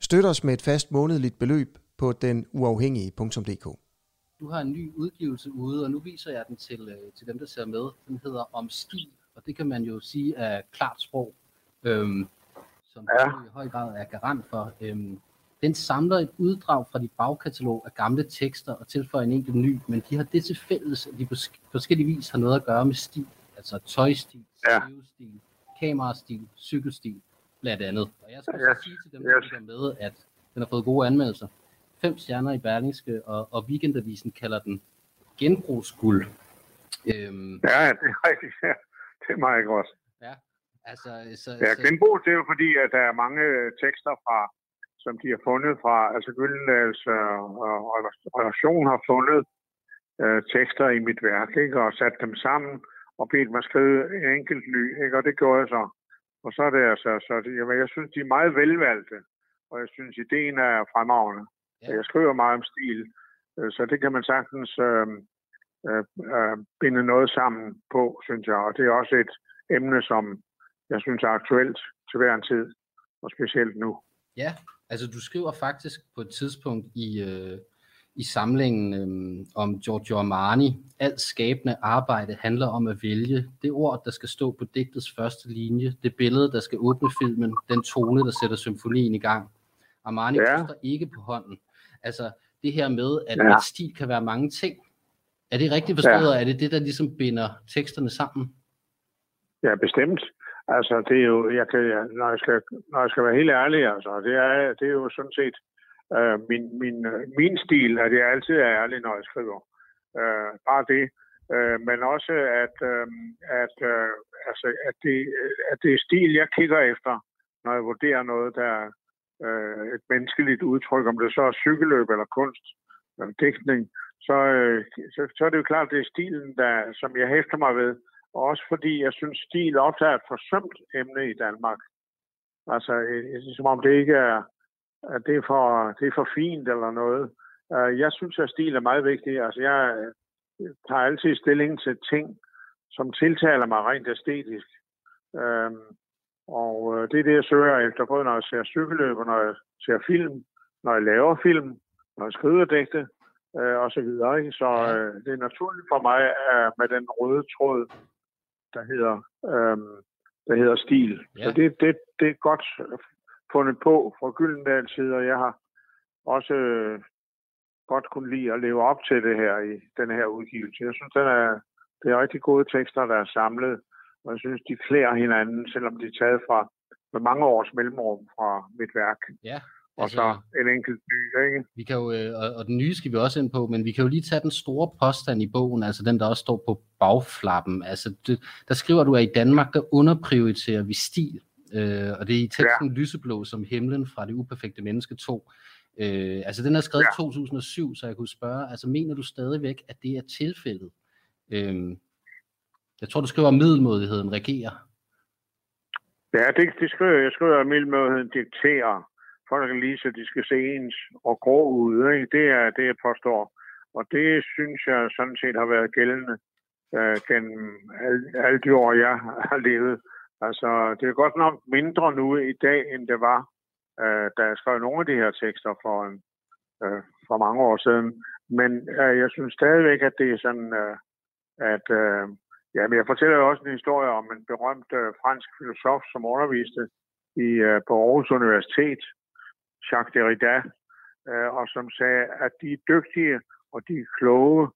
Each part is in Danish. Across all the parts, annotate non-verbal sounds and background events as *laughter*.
Støt os med et fast månedligt beløb på denuafhængige.dk. Du har en ny udgivelse ude, og nu viser jeg den til, øh, til dem, der ser med. Den hedder Om stil, og det kan man jo sige er klart sprog, øhm, som ja. du i høj grad er garant for. Øhm, den samler et uddrag fra dit bagkatalog af gamle tekster og tilføjer en enkelt ny, men de har det til fælles, at de på forskellige vis har noget at gøre med stil, altså tøjstil, ja. skrivestil, kamerastil, cykelstil, blandt andet. Og jeg skal yes. sige til dem, der yes. med, at den har fået gode anmeldelser. Fem stjerner i Berlingske, og, og Weekendavisen kalder den genbrugsguld. Øhm, ja, det er rigtigt. Ja. Det er meget godt. Ja, altså... Så, ja, genbrug, det er jo fordi, at der er mange tekster fra som de har fundet fra, altså Gyldendals øh, relation har fundet øh, tekster i mit værk, ikke, og sat dem sammen og bedt mig skrive en enkelt ny, ikke, og det gjorde jeg så. Og så er det altså, så jamen, jeg synes, de er meget velvalgte, og jeg synes, ideen er fremragende. Ja. Jeg skriver meget om stil, øh, så det kan man sagtens øh, øh, øh, binde noget sammen på, synes jeg. Og det er også et emne, som jeg synes er aktuelt til hver en tid, og specielt nu. Ja, Altså, du skriver faktisk på et tidspunkt i, øh, i samlingen øh, om Giorgio Armani, alt skabende arbejde handler om at vælge det ord, der skal stå på digtets første linje, det billede, der skal åbne filmen, den tone, der sætter symfonien i gang. Armani ja. koster ikke på hånden. Altså, det her med, at ja. et stil kan være mange ting. Er det rigtigt forstået, ja. er det det, der ligesom binder teksterne sammen? Ja, bestemt. Altså, det er jo, jeg kan, når, jeg skal, når jeg skal være helt ærlig, altså, det er, det er jo sådan set øh, min, min, min stil, at jeg altid er ærlig, når jeg skriver. Øh, bare det. Øh, men også, at, øh, at, øh, altså, at, det, at det er stil, jeg kigger efter, når jeg vurderer noget, der er øh, et menneskeligt udtryk, om det så er cykelløb eller kunst eller dækning, så, øh, så, så er det jo klart, at det er stilen, der, som jeg hæfter mig ved. Også fordi jeg synes, stil ofte er et forsømt emne i Danmark. Altså, øh, som om det ikke er, at det er, for, det er for fint eller noget. Øh, jeg synes, at stil er meget vigtig. Altså, jeg tager altid stilling til ting, som tiltaler mig rent æstetisk. Øhm, og øh, det er det, jeg søger efter, både når jeg ser cykelløb, når jeg ser film, når jeg laver film, når jeg skriver digte, øh, og så videre. Ikke? Så øh, det er naturligt for mig at med den røde tråd der hedder, øhm, der hedder Stil. Ja. Så det, det, det er godt fundet på fra Gyldendals side, og jeg har også øh, godt kunne lide at leve op til det her i den her udgivelse. Jeg synes, den er, det er rigtig gode tekster, der er samlet, og jeg synes, de klæder hinanden, selvom de er taget fra med mange års mellemrum fra mit værk. Ja, og altså, så en enkelt ny, ikke? Vi kan jo, øh, og, og den nye skal vi også ind på, men vi kan jo lige tage den store påstand i bogen, altså den, der også står på bagflappen. Altså, det, der skriver du, at i Danmark, der underprioriterer vi stil, øh, og det er i teksten ja. Lyseblå som himlen fra det uperfekte menneske 2. Øh, altså, den er skrevet i ja. 2007, så jeg kunne spørge, altså mener du stadigvæk, at det er tilfældet? Øh, jeg tror, du skriver, at middelmodigheden regerer. Ja, det, det skriver jeg. Skriver, at middelmodigheden dikterer folk lige så de skal se ens og grå ud. Ikke? Det er det, jeg påstår. Og det synes jeg sådan set har været gældende øh, gennem alle, alle de år, jeg har levet. Altså, det er godt nok mindre nu i dag, end det var, øh, da jeg skrev nogle af de her tekster for, en, øh, for mange år siden. Men øh, jeg synes stadigvæk, at det er sådan, øh, at øh, ja, men jeg fortæller jo også en historie om en berømt øh, fransk filosof, som underviste i, øh, på Aarhus Universitet, Jacques Derrida, øh, og som sagde, at de er dygtige og de er kloge,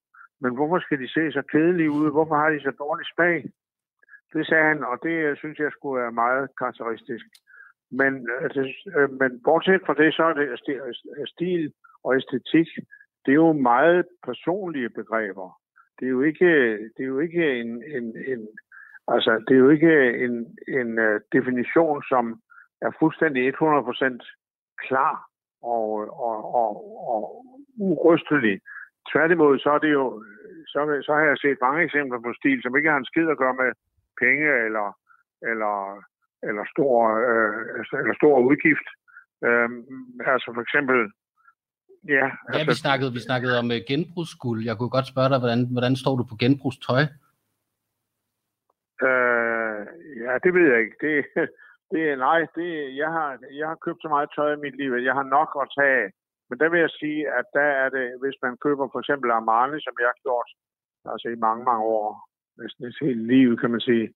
men hvorfor skal de se så kedelige ud? Hvorfor har de så dårlig smag? Det sagde han, og det øh, synes jeg skulle være meget karakteristisk. Men, altså, men bortset fra det, så er det stil og æstetik, det er jo meget personlige begreber. Det er jo ikke, det er jo ikke en, en, en altså, det er jo ikke en, en definition, som er fuldstændig 100% klar og, og, og, og urystelig. Tværtimod, så er det jo, så, så har jeg set mange eksempler på stil, som ikke har en skid at gøre med penge eller, eller, eller, stor, øh, eller stor udgift. Øh, altså for eksempel, ja. Ja, altså, vi snakkede, vi snakkede om uh, genbrugsguld. Jeg kunne godt spørge dig, hvordan, hvordan står du på genbrugstøj? Øh, ja, det ved jeg ikke. Det, *laughs* det, nej, det, jeg, har, jeg har købt så meget tøj i mit liv, at jeg har nok at tage Men der vil jeg sige, at der er det, hvis man køber for eksempel Armani, som jeg har gjort altså i mange, mange år, næsten et helt liv, kan man sige,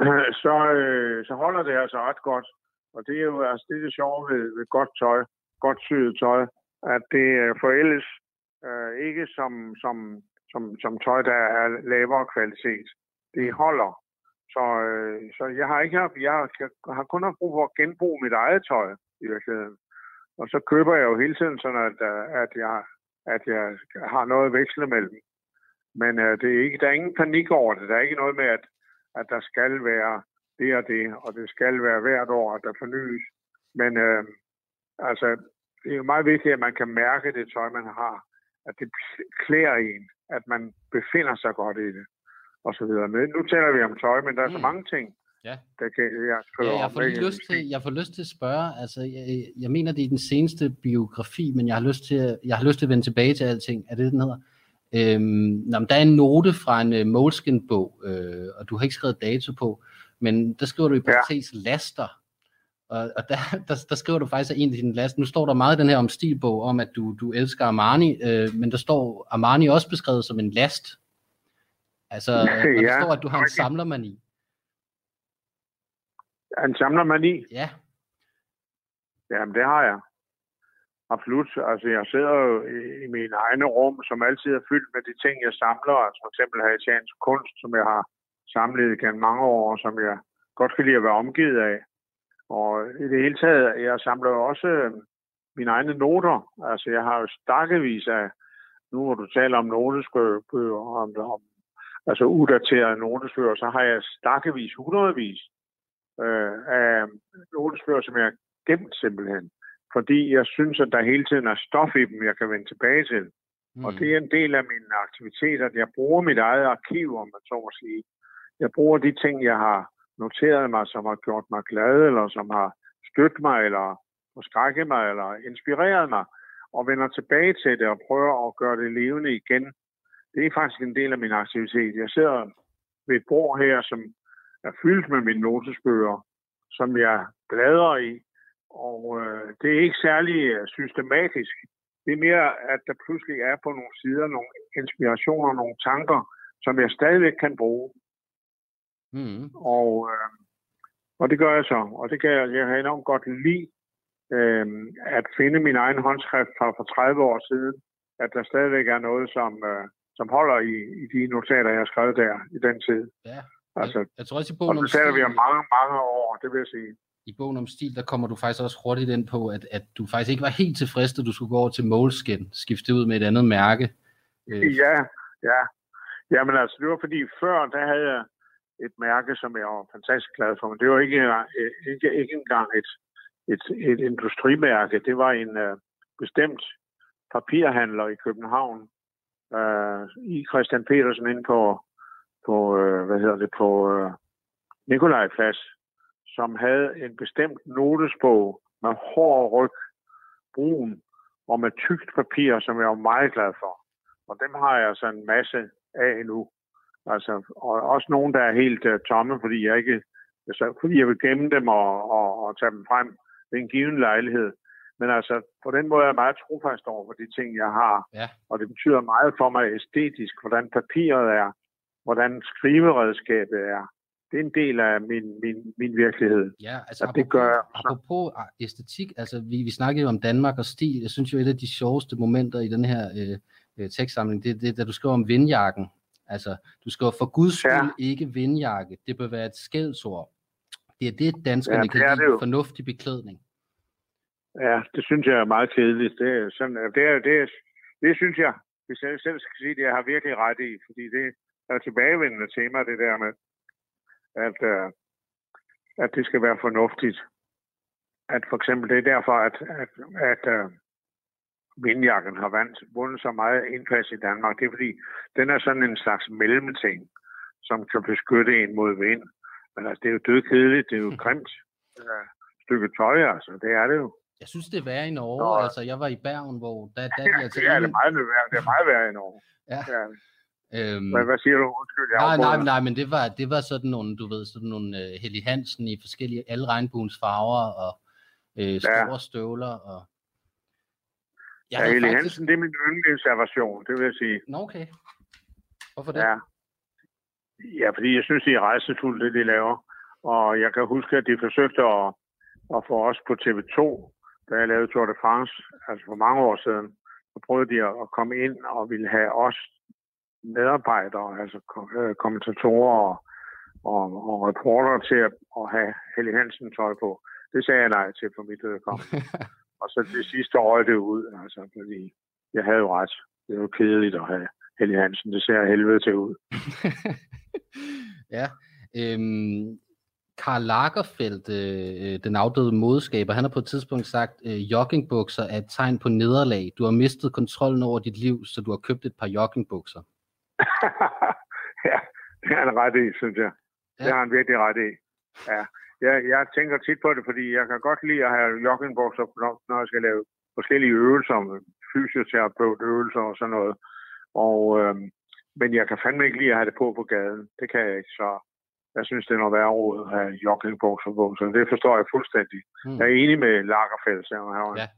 *clears throat* så, øh, så holder det altså ret godt. Og det er jo altså, det, er det sjove ved, ved godt tøj, godt syet tøj, at det øh, forældes øh, ikke som, som, som, som tøj, der er lavere kvalitet. Det holder. Så, øh, så jeg har ikke haft, jeg har kun haft brug for at genbruge mit eget tøj i virkeligheden. Og så køber jeg jo hele tiden sådan, at, øh, at, jeg, at jeg har noget at veksle mellem. Men øh, det er ikke, der er ingen panik over det. Der er ikke noget med, at, at der skal være det og det, og det skal være hvert år, at der fornyes. Men øh, altså, det er jo meget vigtigt, at man kan mærke det tøj, man har. At det klæder en, at man befinder sig godt i det, og så videre. Men nu taler vi om tøj, men der er mm. så mange ting, Ja. Der kan, jeg, ja, jeg, får lige lyst til, jeg får lyst til at spørge, altså jeg, jeg mener det er den seneste biografi, men jeg har lyst til, jeg har lyst til at vende tilbage til alting. Er det den hedder? Øhm, nå, der er en note fra en uh, Moleskine-bog, øh, og du har ikke skrevet dato på, men der skriver du i parentes ja. laster. Og, og der, *laughs* der, der skriver du faktisk en af dine laster. Nu står der meget i den her om stilbog, om at du, du elsker Armani, øh, men der står Armani også beskrevet som en last. Altså, ja, der står, at du har en samlermani. En samlermani? Ja. Jamen, det har jeg. Absolut. Altså, jeg sidder jo i, min mine egne rum, som altid er fyldt med de ting, jeg samler. Altså for eksempel haitiansk kunst, som jeg har samlet gennem mange år, og som jeg godt kan lide at være omgivet af. Og i det hele taget, jeg samler jo også øh, mine egne noter. Altså, jeg har jo stakkevis af, nu hvor du taler om notesbøger, om, om altså udaterede notesbøger, så har jeg stakkevis, hundredvis øh, af notesbøger, som jeg har gemt simpelthen fordi jeg synes, at der hele tiden er stof i dem, jeg kan vende tilbage til. Mm. Og det er en del af mine aktiviteter. Jeg bruger mit eget arkiv, om man så må sige. Jeg bruger de ting, jeg har noteret mig, som har gjort mig glad, eller som har støttet mig, eller forskrækket mig, eller inspireret mig, og vender tilbage til det og prøver at gøre det levende igen. Det er faktisk en del af min aktivitet. Jeg sidder ved et bord her, som er fyldt med mine notesbøger, som jeg bladrer i, og øh, det er ikke særlig øh, systematisk. Det er mere, at der pludselig er på nogle sider nogle inspirationer, nogle tanker, som jeg stadigvæk kan bruge. Mm. Og, øh, og det gør jeg så. Og det kan jeg, jeg har enormt godt lide øh, at finde min egen håndskrift fra for 30 år siden, at der stadigvæk er noget, som, øh, som holder i, i de notater, jeg har skrevet der i den tid. Ja. Altså, jeg, jeg tror også i bogen og så taler vi om mange, mange år, det vil jeg sige i bogen om stil, der kommer du faktisk også hurtigt ind på, at, at du faktisk ikke var helt tilfreds, da du skulle gå over til Moleskin, skifte ud med et andet mærke. Øh. Ja, ja. Jamen altså, det var fordi før, der havde jeg et mærke, som jeg var fantastisk glad for, men det var ikke, øh, ikke, ikke engang et, et, et industrimærke. Det var en uh, bestemt papirhandler i København, uh, i Christian Petersen inde på, på uh, hvad hedder det, på uh, Nikolajplads, som havde en bestemt notesbog med hård ryg, brun og med tykt papir, som jeg var meget glad for. Og dem har jeg så en masse af nu. Altså, og også nogle, der er helt uh, tomme, fordi jeg ikke altså, fordi jeg vil gemme dem og, og, og tage dem frem ved en given lejlighed. Men altså, på den måde er jeg meget trofast over for de ting, jeg har. Ja. Og det betyder meget for mig æstetisk, hvordan papiret er, hvordan skriveredskabet er, det er en del af min, min, min virkelighed. Ja, altså apropos, det gør, apropos ah, æstetik, altså vi, vi snakkede jo om Danmark og stil. Jeg synes jo, et af de sjoveste momenter i den her øh, øh tekstsamling, det er det, da du skriver om vindjakken. Altså, du skriver, for guds skyld ja. ikke vindjakke. Det bør være et skældsord. Det er det, danskerne ja, det kan lide, det fornuftig beklædning. Ja, det synes jeg er meget kedeligt. Det, er sådan, det, er, det, er, det synes jeg, hvis jeg selv skal sige det, jeg har virkelig ret i, fordi det er tilbagevendende tema, det der med, at, uh, at det skal være fornuftigt. At for eksempel det er derfor, at, at, at uh, vindjakken har vandt, vundet så meget indpas i Danmark. Det er fordi, den er sådan en slags mellemting, som kan beskytte en mod vind. Men altså, det er jo dødkedeligt, det er jo grimt uh, stykke tøj, altså. Det er det jo. Jeg synes, det er værre i Norge. Nå. Altså, jeg var i Bergen, hvor der, *laughs* der ja, altså det er det meget værre. Det er meget værre i Norge. Ja. ja. Øhm, hvad, hvad siger du? Undskyld, jeg nej, nej, nej, men det var, det var sådan nogle, du ved, sådan nogle uh, Helly Hansen i forskellige, alle regnbuens farver, og uh, store ja. støvler, og jeg ja, Helly faktisk... Hansen, det er min yndlingserversion, det vil jeg sige. Nå, okay. Hvorfor det? Ja. ja, fordi jeg synes, det er rejsefuldt, det de laver. Og jeg kan huske, at de forsøgte at, at få os på TV2, da jeg lavede Tour de France, altså for mange år siden. Så prøvede de at komme ind og ville have os medarbejdere, altså øh, kommentatorer og, og, og reporter til at, at have Helly Hansen tøj på. Det sagde jeg nej til for mit vedkommende. *laughs* og så det sidste år det ud, altså, fordi jeg havde jo ret. Det jo kedeligt at have Helly Hansen. Det ser helvede til ud. *laughs* ja. Øhm, Karl Lagerfeldt, øh, den afdøde modeskaber, han har på et tidspunkt sagt, øh, joggingbukser er et tegn på nederlag. Du har mistet kontrollen over dit liv, så du har købt et par joggingbukser. *laughs* ja, det har han ret i, synes jeg. Ja. Det har han virkelig ret i. Ja. Jeg, jeg tænker tit på det, fordi jeg kan godt lide at have joggingbukser, når jeg skal lave forskellige øvelser, fysioterapeutøvelser og sådan noget. Og, øhm, men jeg kan fandme ikke lide at have det på på gaden. Det kan jeg ikke, så jeg synes, det er noget værre råd at have joggingbukser på, så det forstår jeg fuldstændig. Mm. Jeg er enig med Lagerfeldt, han var ja.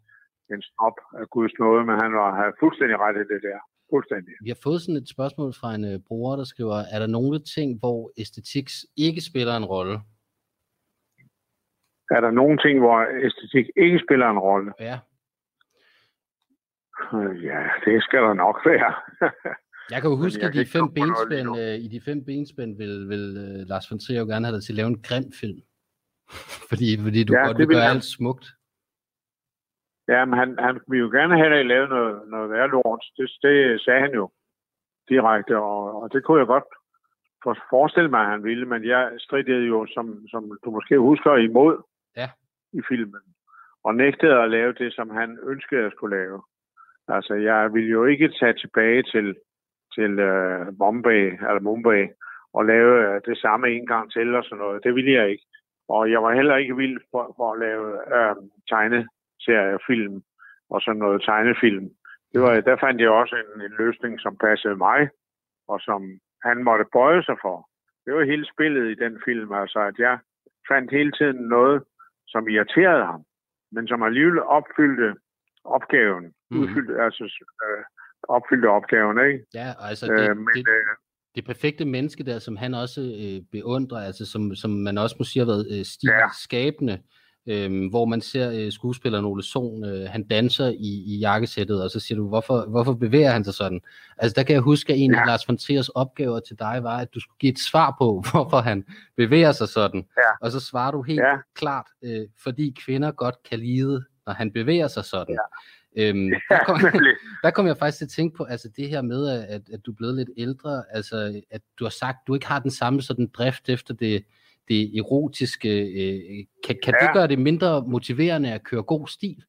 en snop af Guds nåde, men han var, havde fuldstændig ret i det der. Fuldstændig. Vi har fået sådan et spørgsmål fra en uh, bruger, der skriver, er der nogle ting, hvor æstetik ikke spiller en rolle? Er der nogle ting, hvor æstetik ikke spiller en rolle? Ja. Øh, ja, det skal der nok være. *laughs* jeg kan jo huske, at de fem benspænd, uh, i de fem benspænd vil, vil uh, Lars von Trier jo gerne have dig til at lave en grim film. *laughs* fordi, fordi du ja, godt vil gøre alt smukt. Ja, men han, han vil jo gerne have lavet noget, noget værre lort. Det, det sagde han jo direkte, og, og det kunne jeg godt forestille mig, at han ville, men jeg stridede jo, som, som du måske husker, imod ja. i filmen, og nægtede at lave det, som han ønskede at skulle lave. Altså, jeg ville jo ikke tage tilbage til, til uh, Bombay, eller Mumbai, og lave uh, det samme en gang til og sådan noget. Det ville jeg ikke. Og jeg var heller ikke vild for, for at lave uh, tegneseriefilm og sådan noget tegnefilm. Det var, der fandt jeg også en, en løsning, som passede mig, og som han måtte bøje sig for. Det var hele spillet i den film, altså at jeg fandt hele tiden noget, som irriterede ham, men som alligevel opfyldte opgaven. Mm. Udfyldte, altså øh, opfyldte opgaven, ikke? Ja, altså det, øh, men, det, øh, det perfekte menneske der, som han også øh, beundrer, altså som, som man også må sige har været øh, stilskabende, ja øh, hvor man ser øh, skuespilleren Ole Sohn, øh, han danser i, i jakkesættet, og så siger du, hvorfor, hvorfor bevæger han sig sådan? Altså der kan jeg huske, at en ja. af Lars von Triers opgaver til dig var, at du skulle give et svar på, *laughs* hvorfor han bevæger sig sådan. Ja. Og så svarer du helt ja. klart, øh, fordi kvinder godt kan lide, når han bevæger sig sådan. Ja. Øhm, der, kom, *laughs* *laughs* der kom jeg faktisk til at tænke på, altså det her med, at, at du er blevet lidt ældre, altså at du har sagt, at du ikke har den samme sådan drift efter det, det erotiske. Øh, kan kan ja. det gøre det mindre motiverende at køre god stil?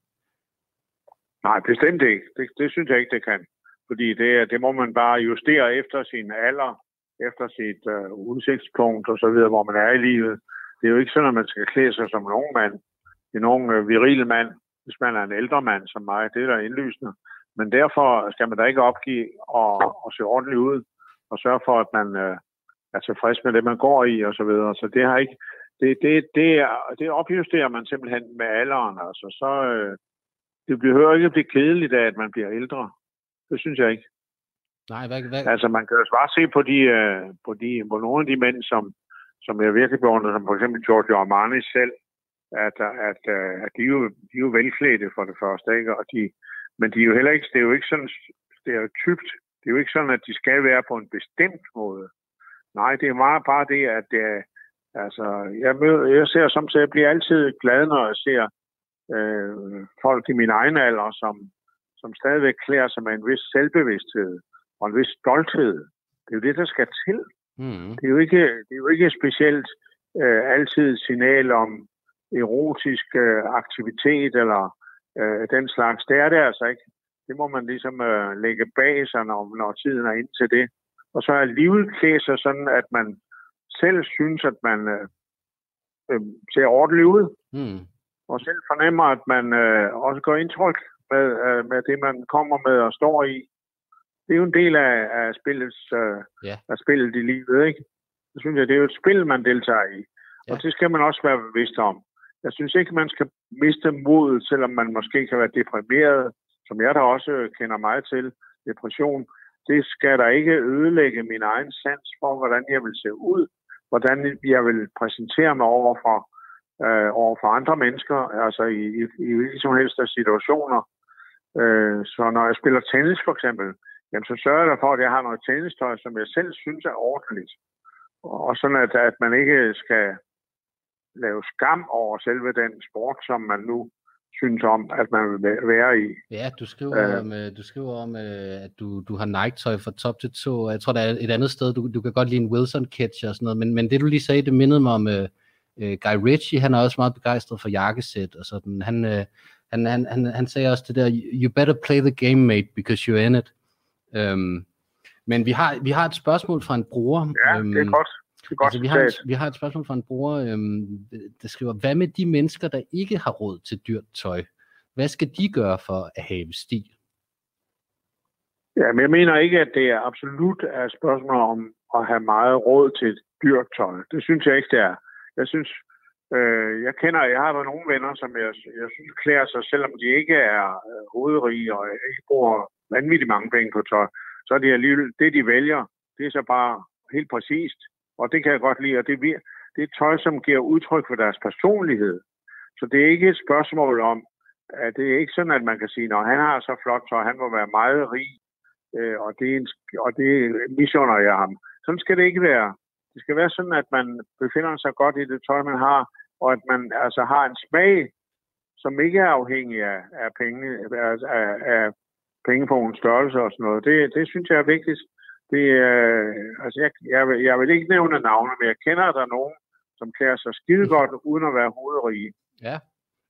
Nej, bestemt ikke. Det, det synes jeg ikke, det kan. Fordi det, det må man bare justere efter sin alder, efter sit øh, udsigtspunkt og så videre, hvor man er i livet. Det er jo ikke sådan, at man skal klæde sig som en ung mand. En ung øh, viril mand, hvis man er en ældre mand som mig. Det er der indlysende. Men derfor skal man da ikke opgive og, og se ordentligt ud og sørge for, at man øh, er tilfreds med det, man går i og så videre. Så det har ikke, det, det, det, er, det opjusterer man simpelthen med alderen. Altså, så, øh, det behøver ikke at blive kedeligt af, at man bliver ældre. Det synes jeg ikke. Nej, hvad, hvad? Altså, man kan jo bare se på, de, øh, på, de, på nogle af de mænd, som, som jeg virkelig beundrer, som for eksempel Giorgio Armani selv, at, at, øh, at de, er jo, de er jo velklædte for det første, ikke? Og de, men de er jo heller ikke, det er jo ikke sådan stereotypt. Det er jo ikke sådan, at de skal være på en bestemt måde. Nej, det er meget bare det, at øh, altså, jeg, møder, jeg ser som jeg bliver altid glad, når jeg ser øh, folk i min egen alder, som, som stadigvæk klæder sig med en vis selvbevidsthed og en vis stolthed. Det er jo det, der skal til. Mm. Det, er jo ikke, det er jo ikke specielt øh, altid signal om erotisk øh, aktivitet eller øh, den slags. Det er det altså ikke. Det må man ligesom øh, lægge bag sig, når, når tiden er ind til det. Og så alligevel klæde sig sådan, at man selv synes, at man øh, øh, ser ordentligt ud. Mm. Og selv fornemmer, at man øh, også går indtryk med, øh, med det, man kommer med og står i. Det er jo en del af, af, spillets, øh, yeah. af spillet i livet, ikke? Så synes jeg, det er jo et spil, man deltager i. Ja. Og det skal man også være bevidst om. Jeg synes ikke, man skal miste modet, selvom man måske kan være deprimeret, som jeg da også kender meget til, depression. Det skal der ikke ødelægge min egen sans for, hvordan jeg vil se ud, hvordan jeg vil præsentere mig over for, øh, over for andre mennesker, altså i, i, i hvilke som helst situationer. Øh, så når jeg spiller tennis for eksempel, jamen så sørger jeg for, at jeg har noget tennistøj, som jeg selv synes er ordentligt. Og sådan at, at man ikke skal lave skam over selve den sport, som man nu synes om, at man vil være i. Ja, du skriver uh, om, øh, du skriver om øh, at du, du har Nike-tøj fra top til to. Jeg tror, der er et andet sted, du, du kan godt lide en Wilson-catch og sådan noget, men, men det du lige sagde, det mindede mig om uh, Guy Ritchie, han er også meget begejstret for jakkesæt og sådan. Han, uh, han, han, han, han sagde også det der, you better play the game, mate, because you're in it. Um, men vi har, vi har et spørgsmål fra en bruger. Ja, um, det er øhm, godt. Godt altså, vi, har et, vi har et spørgsmål fra en bruger, øhm, der skriver, hvad med de mennesker, der ikke har råd til dyrt tøj? Hvad skal de gøre for at have stil? Ja, men jeg mener ikke, at det er absolut er spørgsmål om at have meget råd til dyrt tøj. Det synes jeg ikke, det er. Jeg synes, øh, jeg kender, jeg har der nogle venner, som jeg, jeg synes klæder sig, selvom de ikke er øh, hovedrige og ikke bruger vanvittigt mange penge på tøj, så er det alligevel, det de vælger, det er så bare helt præcist og det kan jeg godt lide, og det, det er tøj, som giver udtryk for deres personlighed. Så det er ikke et spørgsmål om, at det er ikke sådan, at man kan sige, når han har så flot tøj, han må være meget rig, øh, og, det er en, og det missioner jeg ham. Sådan skal det ikke være. Det skal være sådan, at man befinder sig godt i det tøj, man har, og at man altså har en smag, som ikke er afhængig af, af penge, af, af, af pengepungens størrelse og sådan noget. Det, det synes jeg er vigtigt. Det, øh, altså jeg, jeg, vil, jeg vil ikke nævne navne, men jeg kender, der er nogen, som klæder sig skide godt, uden at være hovedrige. Ja,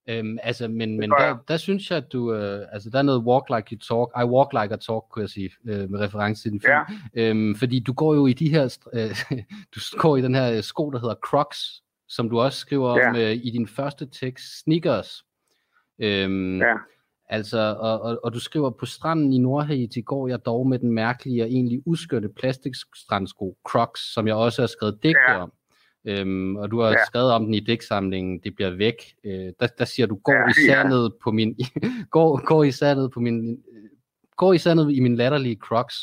Øhm, altså, men, men der, der synes jeg, at du, øh, altså der er noget walk like you talk, I walk like I talk, kunne jeg sige, øh, med reference til din film. Ja. Øhm, fordi du går jo i de her, øh, *laughs* du går i den her sko, der hedder Crocs, som du også skriver ja. om øh, i din første tekst, Sneakers. Øhm, ja. Altså, og, og, og du skriver, på stranden i Nordhaiti går jeg dog med den mærkelige og egentlig uskørte plastikstrandsko, Crocs, som jeg også har skrevet digte ja. om. Øhm, og du har ja. skrevet om den i digtsamlingen, det bliver væk. Øh, der, der siger du, går ja, i sandet ja. på min, *laughs* går, går i sandet på min, går i sandet i min latterlige Crocs.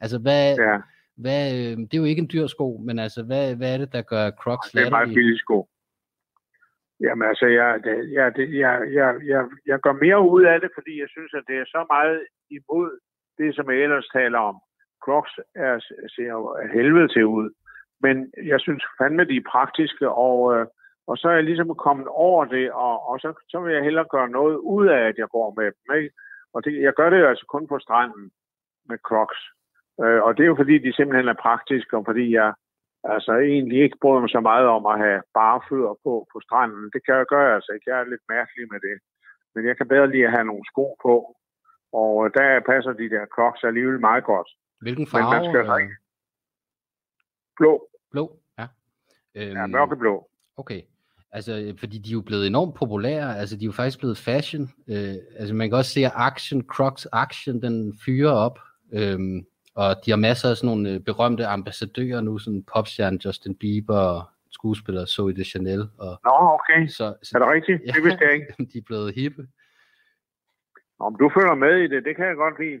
Altså, hvad, ja. hvad, øh, det er jo ikke en dyr sko, men altså, hvad, hvad er det, der gør Crocs latterlige? Det er meget billig sko. Jamen altså, jeg, jeg, jeg, jeg, jeg, jeg går mere ud af det, fordi jeg synes, at det er så meget imod det, som jeg ellers taler om. Crocs er, ser jo helvede til ud. Men jeg synes fandme, de er praktiske, og, øh, og så er jeg ligesom kommet over det, og, og så, så vil jeg hellere gøre noget ud af, at jeg går med dem. Ikke? Og det, jeg gør det jo altså kun på stranden med Crocs. Øh, og det er jo fordi, de simpelthen er praktiske, og fordi jeg altså egentlig ikke bryder mig så meget om at have bare fødder på på stranden. Det kan jeg gøre altså ikke. Jeg er lidt mærkelig med det. Men jeg kan bedre lide at have nogle sko på. Og der passer de der crocs alligevel meget godt. Hvilken farve? Men man skal øh... Blå. Blå, ja. Øhm, ja, mørkeblå. Okay. Altså, fordi de er jo blevet enormt populære. Altså, de er jo faktisk blevet fashion. Øh, altså, man kan også se, at Action, Crocs Action, den fyrer op. Øhm, og de har masser af sådan nogle øh, berømte ambassadører nu, sådan popstjerne Justin Bieber og skuespiller Zoe de Chanel. Og, Nå, okay. Så, så, er det rigtigt? Ja, det vidste jeg ikke. *laughs* de er blevet hippe. Om du følger med i det, det kan jeg godt lide.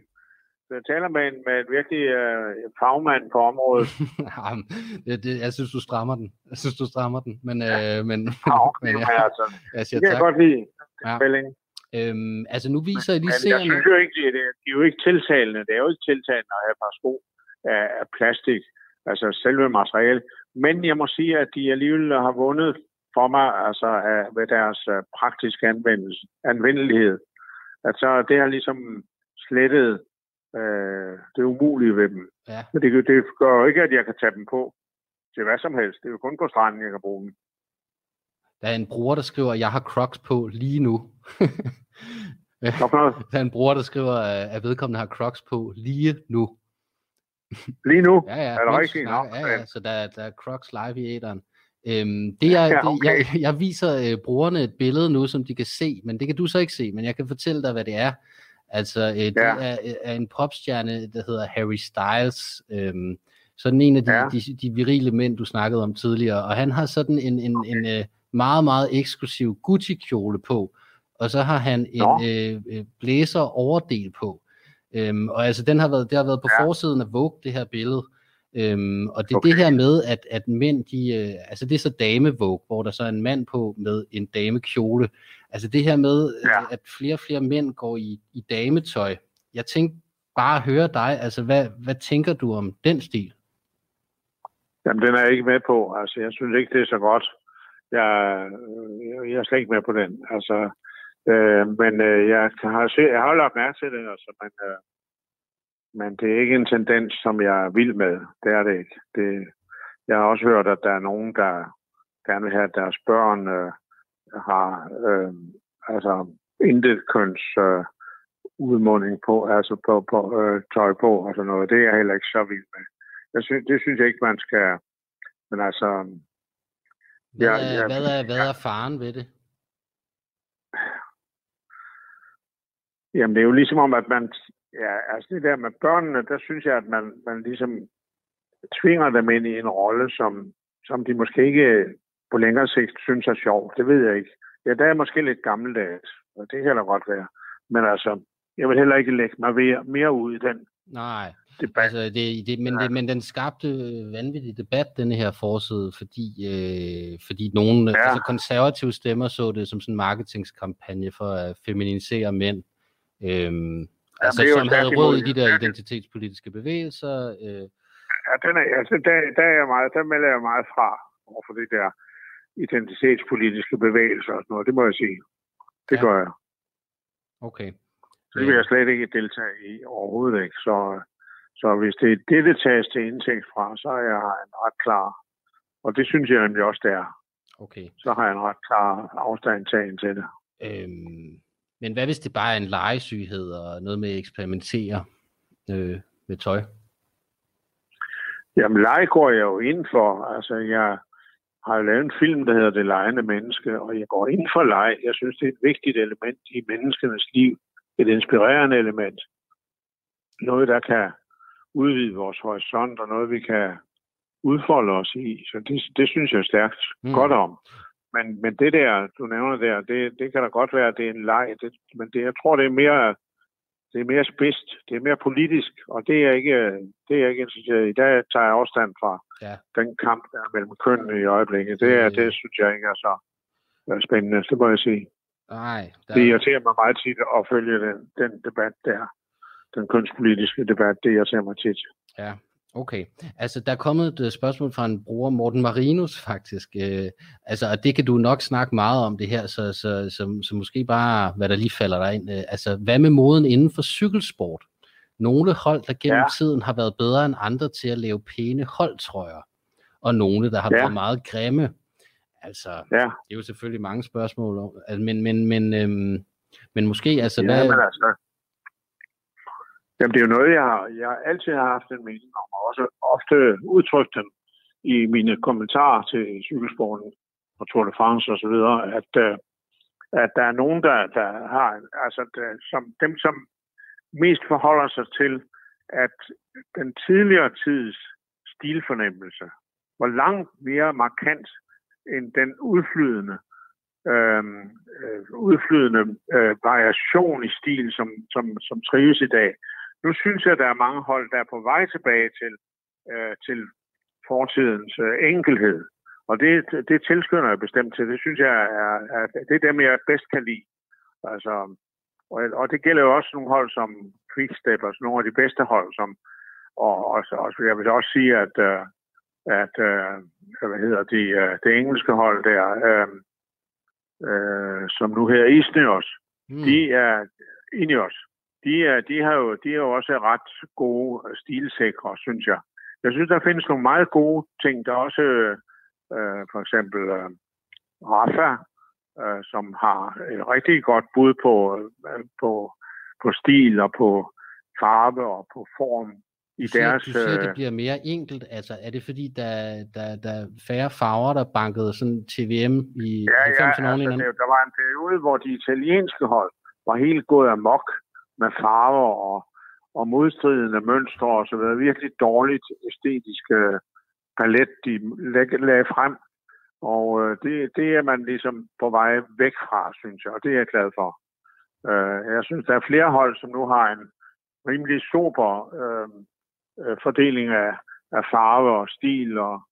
Så jeg taler med en, med en virkelig øh, fagmand på området. *laughs* Jamen, det, det, jeg synes, du strammer den. Jeg synes, du strammer den. Men, ja. øh, men, ja, *laughs* okay, men, ja, altså, jeg siger det kan tak. jeg godt lide. Ja. Øhm, altså nu viser men, I lige serien... Jeg synes jo ikke, det, det, det er jo ikke tiltalende. Det er jo ikke tiltalende at have et par sko af, af plastik, altså selve materiale. Men jeg må sige, at de alligevel har vundet for mig altså af, ved deres uh, praktiske anvendelse, anvendelighed. At så det har ligesom slettet uh, det umulige ved dem. Ja. Men det, det gør jo ikke, at jeg kan tage dem på til hvad som helst. Det er jo kun på stranden, jeg kan bruge dem. Der er en bruger, der skriver, at jeg har Crocs på lige nu. *laughs* Der er en bror, der skriver, at vedkommende har Crocs på lige nu. Lige nu? Ja, ja. Er det rigtigt? Ja, ja, så der, der er Crocs live i æderen. Øhm, det er, ja, okay. det, jeg, jeg viser øh, brugerne et billede nu, som de kan se, men det kan du så ikke se, men jeg kan fortælle dig, hvad det er. Altså, øh, det ja. er, er en popstjerne, der hedder Harry Styles. Øhm, sådan en af de, ja. de, de virile mænd, du snakkede om tidligere, og han har sådan en, en, okay. en, en øh, meget, meget eksklusiv Gucci-kjole på, og så har han en øh, øh, blæser overdel på. Øhm, og altså, den har været, det har været på ja. forsiden af Vogue, det her billede. Øhm, og det er okay. det her med, at, at mænd, de, øh, altså det er så dame Vogue, hvor der så er en mand på med en damekjole. Altså det her med, ja. at, at flere og flere mænd går i, i dametøj. Jeg tænkte bare at høre dig, altså hvad, hvad tænker du om den stil? Jamen, den er jeg ikke med på. Altså, jeg synes ikke, det er så godt. Jeg, jeg er slet ikke med på den. Altså, øh, men øh, jeg har, jeg har lagt mærke til det, altså, men, øh, men det er ikke en tendens, som jeg er vild med. Det er det ikke. Det, jeg har også hørt, at der er nogen, der gerne vil have, at deres børn øh, har øh, altså intet køns øh, udmåning på, altså på, på øh, tøj på og sådan noget. Det er jeg heller ikke så vild med. Jeg synes, det synes jeg ikke, man skal... Men altså... Hvad er, ja, hvad, er, hvad er faren ved det? Jamen, det er jo ligesom om, at man... Ja, altså det der med børnene, der synes jeg, at man, man ligesom tvinger dem ind i en rolle, som, som de måske ikke på længere sigt synes er sjov. Det ved jeg ikke. Ja, der er måske lidt gammeldags, og det kan da godt være. Men altså, jeg vil heller ikke lægge mig mere ud i den Nej, debat. Altså, det, det, men, ja. det, men den skabte vanvittig debat, denne her forside, fordi, øh, fordi nogle ja. altså, konservative stemmer så det som sådan en marketingskampagne for at feminisere mænd. Øhm, ja, altså, som havde råd i de der identitetspolitiske bevægelser. Øh. Ja, den er, altså, der, der, er jeg meget, der melder jeg meget fra over for det der identitetspolitiske bevægelser og sådan noget. Det må jeg sige. Det ja. gør jeg. Okay. Så det vil jeg slet ikke deltage i overhovedet ikke. Så, så hvis det er det, det tages til indtægt fra, så er jeg en ret klar. Og det synes jeg nemlig også, det er. Okay. Så har jeg en ret klar afstandtagen til det. Øhm, men hvad hvis det bare er en legesyghed og noget med at eksperimentere øh, med tøj? Jamen, lege går jeg jo ind for. Altså, jeg har lavet en film, der hedder Det lejende menneske, og jeg går ind for leg. Jeg synes, det er et vigtigt element i menneskenes liv et inspirerende element. Noget, der kan udvide vores horisont, og noget, vi kan udfolde os i. Så det, det synes jeg stærkt mm. godt om. Men, men det der, du nævner der, det, det kan da godt være, at det er en leg, det, men det, jeg tror, det er mere det er mere spidst, det er mere politisk, og det er ikke, det er ikke interesseret i. Der tager jeg afstand fra ja. den kamp, der er mellem kønnene i øjeblikket. Det, er, det synes jeg ikke er så spændende, det må jeg sige. Nej. Der... Det irriterer mig meget tit at følge den, den debat der. Den kunstpolitiske debat, det irriterer mig tit. Ja, Okay, altså der er kommet et øh, spørgsmål fra en bruger, Morten Marinus faktisk, øh, altså og det kan du nok snakke meget om det her, så, så, så, så måske bare, hvad der lige falder dig ind, øh, altså hvad med moden inden for cykelsport? Nogle hold, der gennem ja. tiden har været bedre end andre til at lave pæne holdtrøjer, og nogle, der har ja. været meget grimme. Altså, ja. det er jo selvfølgelig mange spørgsmål, altså, men, men, men, øhm, men måske, altså, ja, hvad... Men altså, jamen, det er jo noget, jeg, har, jeg altid har haft en mening om, og også ofte udtrykt den i mine kommentarer til cykelsporten og Tour de France og så videre, at, øh, at der er nogen, der, der har, altså der, som, dem, som mest forholder sig til, at den tidligere tids stilfornemmelse var langt mere markant end den udflydende, øhm, øh, udflydende øh, variation i stil, som, som, som trives i dag. Nu synes jeg, at der er mange hold, der er på vej tilbage til, øh, til fortidens øh, enkelhed. Og det, det tilskynder jeg bestemt til. Det synes jeg er, er det er dem, jeg bedst kan lide. Altså, og, og det gælder jo også nogle hold som Quickstep, altså nogle af de bedste hold, som, og, og, og jeg vil også sige, at øh, at øh, hvad hedder de, øh, det engelske hold der, øh, øh, som nu her Isneos, mm. de er Ineos, de, er, de, har jo, de er jo også ret gode stilsikre, synes jeg. Jeg synes, der findes nogle meget gode ting. Der er også øh, for eksempel øh, Rafa, øh, som har et rigtig godt bud på, øh, på, på stil og på farve og på form i Du siger, deres... du siger, øh, det bliver mere enkelt. Altså, er det fordi, der, der, der er færre farver, der bankede sådan TVM i Ja, ja, 90'erne altså, altså, det, der var en periode, hvor de italienske hold var helt gået amok med farver og, og modstridende mønstre og så videre. Virkelig dårligt æstetisk øh, palet, de lag- lagde frem. Og øh, det, det er man ligesom på vej væk fra, synes jeg, og det er jeg glad for. Øh, jeg synes, der er flere hold, som nu har en rimelig super øh, øh, fordeling af, af farve og stil, og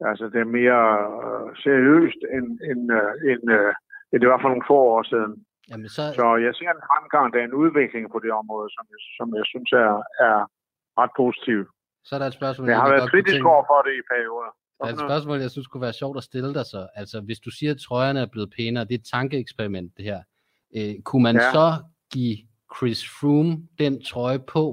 altså det er mere øh, seriøst, end, end, øh, end, øh, end det var for nogle få år siden. Jamen, så, Så jeg ser en fremgang, der er en udvikling på det område, som jeg, som jeg synes er, er ret positiv. så er der et spørgsmål, Jeg har egentlig været kritisk over for det i perioder. Der er et spørgsmål, jeg synes kunne være sjovt at stille dig så. Altså, hvis du siger, at trøjerne er blevet pænere, det er et tankeeksperiment, det her. Øh, kunne man Ja. så give Chris Froome den trøje på,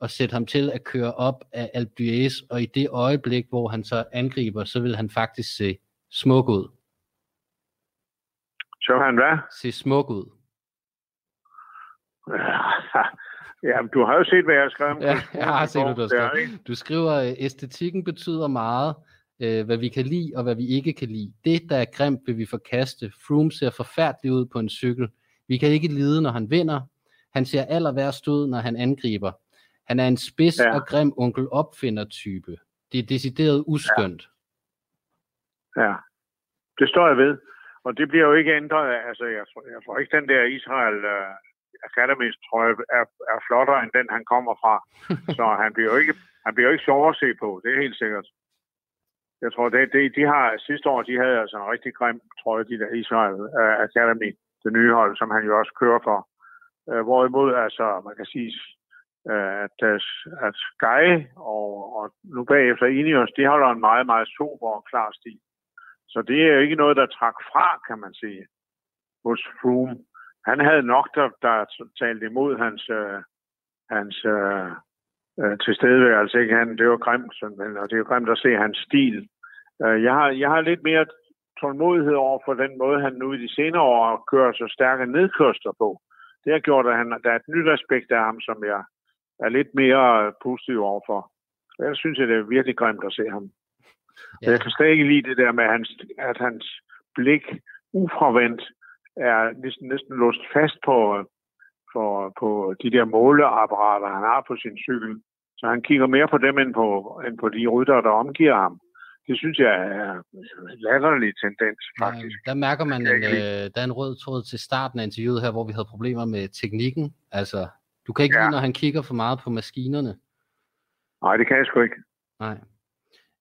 og sætte ham til at køre op af Alpe d'Huez, og i det øjeblik, hvor han så angriber, så vil han faktisk se smuk ud. Så han hvad? Se smuk ud. *laughs* ja, du har jo set, hvad jeg har skrevet. Ja, jeg har set, hvad du har skrevet. Du skriver, at æstetikken betyder meget, øh, hvad vi kan lide og hvad vi ikke kan lide. Det, der er grimt, vil vi forkaste. Froome ser forfærdelig ud på en cykel. Vi kan ikke lide, når han vinder. Han ser aller værst ud, når han angriber. Han er en spids Ja. og grim onkel opfinder type. Det er decideret uskyndt. Ja, det står jeg ved. Og det bliver jo ikke ændret. Altså, jeg jeg tror ikke, den der Israel uh, Academies trøje er, er flottere end den, han kommer fra. *laughs* Så han bliver jo ikke, han bliver jo ikke sjovere at se på. Det er helt sikkert. Jeg tror, det, det, de har sidste år, de havde altså en rigtig grim trøje, de der Israel uh, Academy, det nye hold, som han jo også kører for. Uh, hvorimod, altså, man kan sige, uh, at, at Sky og, og nu bagefter Ineos, de holder en meget, meget sober og klar stil. Så det er jo ikke noget, der trak fra, kan man sige, hos Froome. Han havde nok, der, der talte imod hans, øh, hans øh, øh, tilstedeværelse. Ikke? Han, det var grimt, sådan, og det er grimt at se hans stil. Øh, jeg, har, jeg har lidt mere tålmodighed over for den måde, han nu i de senere år kører så stærke nedkørsler på. Det har gjort, at han, der er et nyt aspekt af ham, som jeg er lidt mere positiv overfor. Jeg synes, at det er virkelig grimt at se ham. Ja. Jeg kan stadig ikke lide det der med, at hans, at hans blik ufravendt er næsten, næsten låst fast på, på, på de der måleapparater, han har på sin cykel. Så han kigger mere på dem, end på, end på de rytter, der omgiver ham. Det synes jeg er en latterlig tendens, faktisk. Ja, der mærker man, en, øh, der er en rød tråd til starten af interviewet her, hvor vi havde problemer med teknikken. Altså, du kan ikke Ja. lide, når han kigger for meget på maskinerne. Nej, det kan jeg sgu ikke. Nej.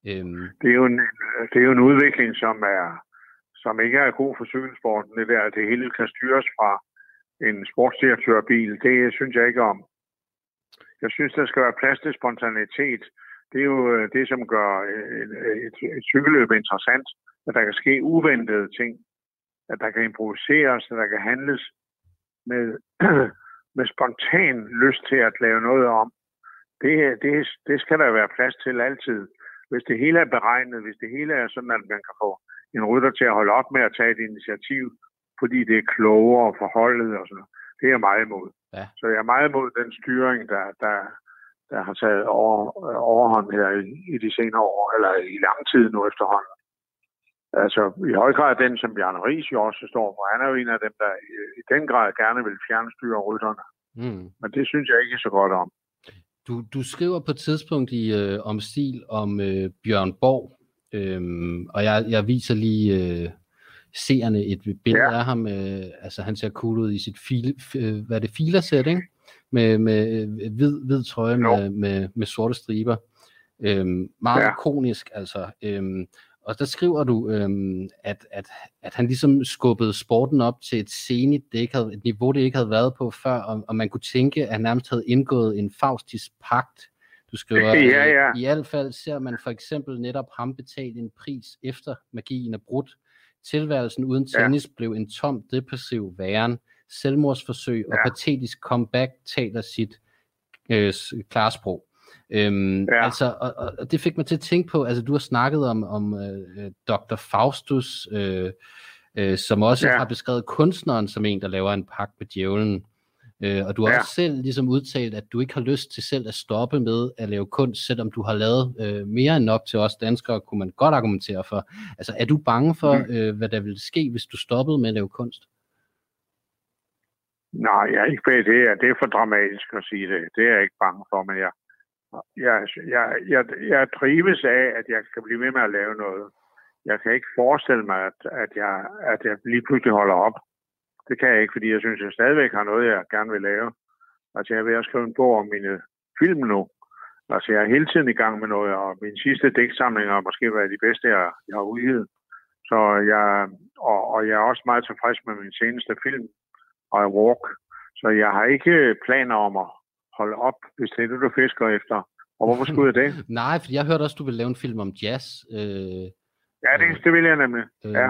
Øhm, Det er jo en, det er jo en udvikling, som er som ikke er god for cykelsporten. Det der, at det hele kan styres fra en sportsdirektørbil, det synes jeg ikke om. Jeg synes, der skal være plads til spontanitet. Det er jo øh, det, som gør øh, et, et, et cykelløb interessant, at der kan ske uventede ting, at der kan improviseres, at der kan handles med, *clears throat* med spontan lyst til at lave noget om. Det, det, det skal der være plads til altid. Hvis det hele er beregnet, hvis det hele er sådan, at man kan få en rytter til at holde op med at tage et initiativ, fordi det er klogere for holdet og sådan noget. Det er jeg meget imod. Ja. Så jeg er meget imod den styring, der, der, der har taget over, overhånd her i, i de senere år, eller i lang tid nu efterhånden. Altså i høj grad den, som Bjarne Ries jo også står for. Han er jo en af dem, der i, i den grad gerne vil fjernstyre rytterne. mm. Men det synes jeg ikke så godt om. Du, du skriver på et tidspunkt i øh, om stil om øh, Bjørn Borg, øhm, og jeg, jeg viser lige øh, seerne et billede Ja. af ham. Øh, altså han ser cool ud i sit fil, øh, hvad er det, filersæt, ikke? Med, med øh, hvid, hvid trøje med, med, med sorte striber. Øhm, meget Ja. ikonisk, altså. Øhm, og der skriver du, øhm, at, at, at han ligesom skubbede sporten op til et zenit, det ikke havde, et niveau, det ikke havde været på før, og, og man kunne tænke, at han nærmest havde indgået en faustisk pagt. Du skriver, *laughs* Ja, øh, ja. i hvert fald ser man for eksempel netop ham betale en pris efter magien er brudt. Tilværelsen uden Ja. tennis blev en tom, depressiv væren. Selvmordsforsøg og Ja. patetisk comeback taler sit øh, klarsprog. Øhm, Ja. altså, og, og og det fik mig til at tænke på, altså du har snakket om, om øh, Dr. Faustus, øh, øh, som også ja. har beskrevet kunstneren som en, der laver en pagt med djævlen. Øh, og du har ja. også selv ligesom udtalt, at du ikke har lyst til selv at stoppe med at lave kunst, selvom du har lavet øh, mere end nok til os danskere, kunne man godt argumentere for. Altså, er du bange for, mm. øh, hvad der ville ske, hvis du stoppede med at lave kunst? Nej, jeg er ikke det. Er, det er for dramatisk at sige det. Det er jeg ikke bange for, men jeg, jeg, jeg, jeg, jeg trives af, at jeg kan blive ved med at lave noget. Jeg kan ikke forestille mig, at, at, jeg, at jeg lige pludselig holder op. Det kan jeg ikke, fordi jeg synes, jeg stadigvæk har noget, jeg gerne vil lave. Altså, jeg er ved at skrive en bog om mine film nu. Altså, jeg er hele tiden i gang med noget, og min sidste digtsamling har måske været de bedste, jeg, jeg har udgivet. Så jeg, og, og jeg er også meget tilfreds med min seneste film, I Walk. Så jeg har ikke planer om at holde op, hvis det er det, du fisker efter. Og hvorfor skulle jeg det? *laughs* Nej, for jeg hørte også, du vil lave en film om jazz. Øh, ja, det, det vil jeg nemlig. Øh, ja,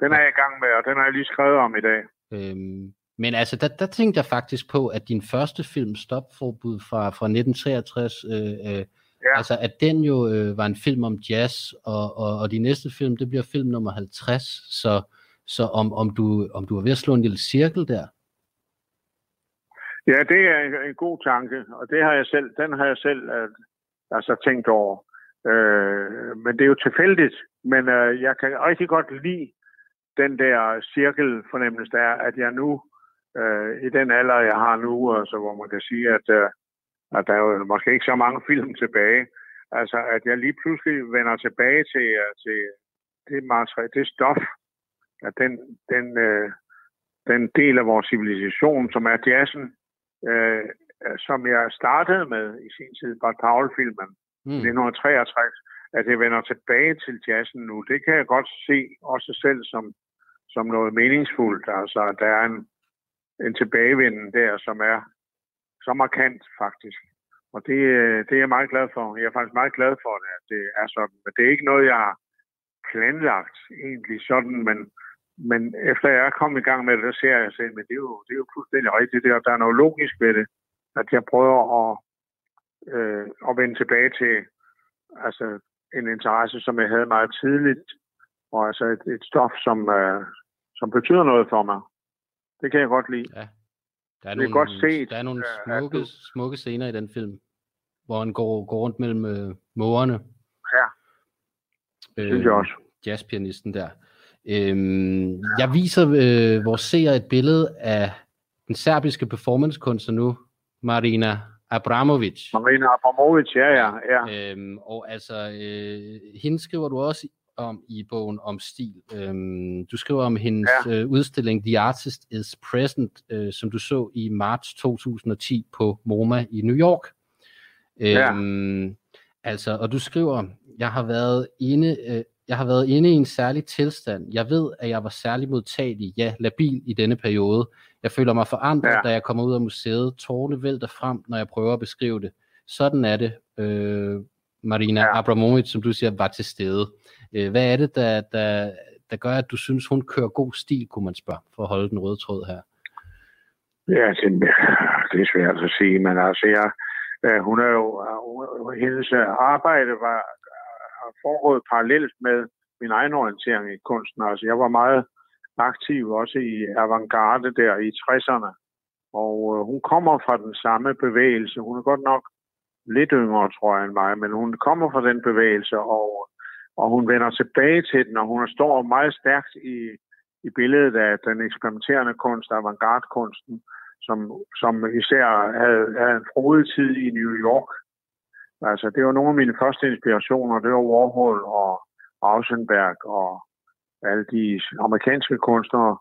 den er jeg i gang med, og den har jeg lige skrevet om i dag. Øhm, men altså, der, der tænkte jeg faktisk på, at din første film, Stopforbud fra, fra 1963, øh, øh, ja. altså at den jo øh, var en film om jazz, og, og, og din næste film, det bliver film nummer 50, så, så om, om, du, om du er ved at slå en lille cirkel der? Ja, det er en, en god tanke, og det har jeg selv, den har jeg selv øh, altså tænkt over. Øh, men det er jo tilfældigt, men øh, jeg kan rigtig godt lide den der cirkelfornemmelse, der er, at jeg nu, øh, i den alder, jeg har nu, altså, hvor man kan sige, at, øh, at der er jo måske ikke så mange film tilbage, altså at jeg lige pludselig vender tilbage til, øh, til det materiale, det stof, at den, den, øh, den del af vores civilisation, som er jazzen, øh, som jeg startede med i sin tid, Bart Paul-filmen, mm. 1963, at jeg vender tilbage til jazzen nu, det kan jeg godt se også selv som, som noget meningsfuldt. Altså, der er en, en tilbagevenden der, som er så markant faktisk. Og det, det er jeg meget glad for. Jeg er faktisk meget glad for, det, at det er sådan. Men det er ikke noget, jeg har planlagt egentlig sådan, men, men efter jeg er kommet i gang med det, så ser jeg selv, men det er jo, det er jo fuldstændig rigtigt. Der, der er noget logisk ved det, at jeg prøver at, øh, at vende tilbage til altså, en interesse, som jeg havde meget tidligt, og altså et, et stof, som, øh, som betyder noget for mig. Det kan jeg godt lide. Ja. Der er, nogle, godt set, der er nogle smukke, du... smukke scener i den film, hvor han går, går rundt mellem øh, mågerne. Ja, det øh, synes jeg også. Jazzpianisten der. Øhm, ja. Jeg viser øh, vores seere et billede af den serbiske performancekunstner nu, Marina Abramovic. Marina Abramovic, ja, ja. ja. Øhm, og altså, øh, hende skriver du også om i bogen om stil. Øhm, du skriver om hendes ja. øh, udstilling The Artist is Present, øh, som du så i marts 2010 på MoMA i New York. Øhm, ja. Altså, og du skriver, jeg har været inde, øh, jeg har været inde i en særlig tilstand. Jeg ved, at jeg var særlig modtagelig, ja, labil i denne periode. Jeg føler mig forandret, ja. da jeg kommer ud af museet. Tårne vælter frem, når jeg prøver at beskrive det. Sådan er det. Øh, Marina ja. Abramovic, som du siger, var til stede. Øh, hvad er det, der, der, der gør, at du synes, hun kører god stil, kunne man spørge, for at holde den røde tråd her? Ja, det, det er svært at sige, men altså, jeg, hun er jo, hendes arbejde var foregået parallelt med min egen orientering i kunsten. Altså, jeg var meget aktiv også i avantgarde der i 60'erne. Og øh, hun kommer fra den samme bevægelse. Hun er godt nok lidt yngre, tror jeg, end mig, men hun kommer fra den bevægelse, og, og hun vender tilbage til den, og hun står meget stærkt i, i billedet af den eksperimenterende kunst, avantgarde-kunsten, som, som især havde, havde en frodig tid i New York. Altså, det var nogle af mine første inspirationer. Det var Warhol og Ausenberg og alle de amerikanske kunstnere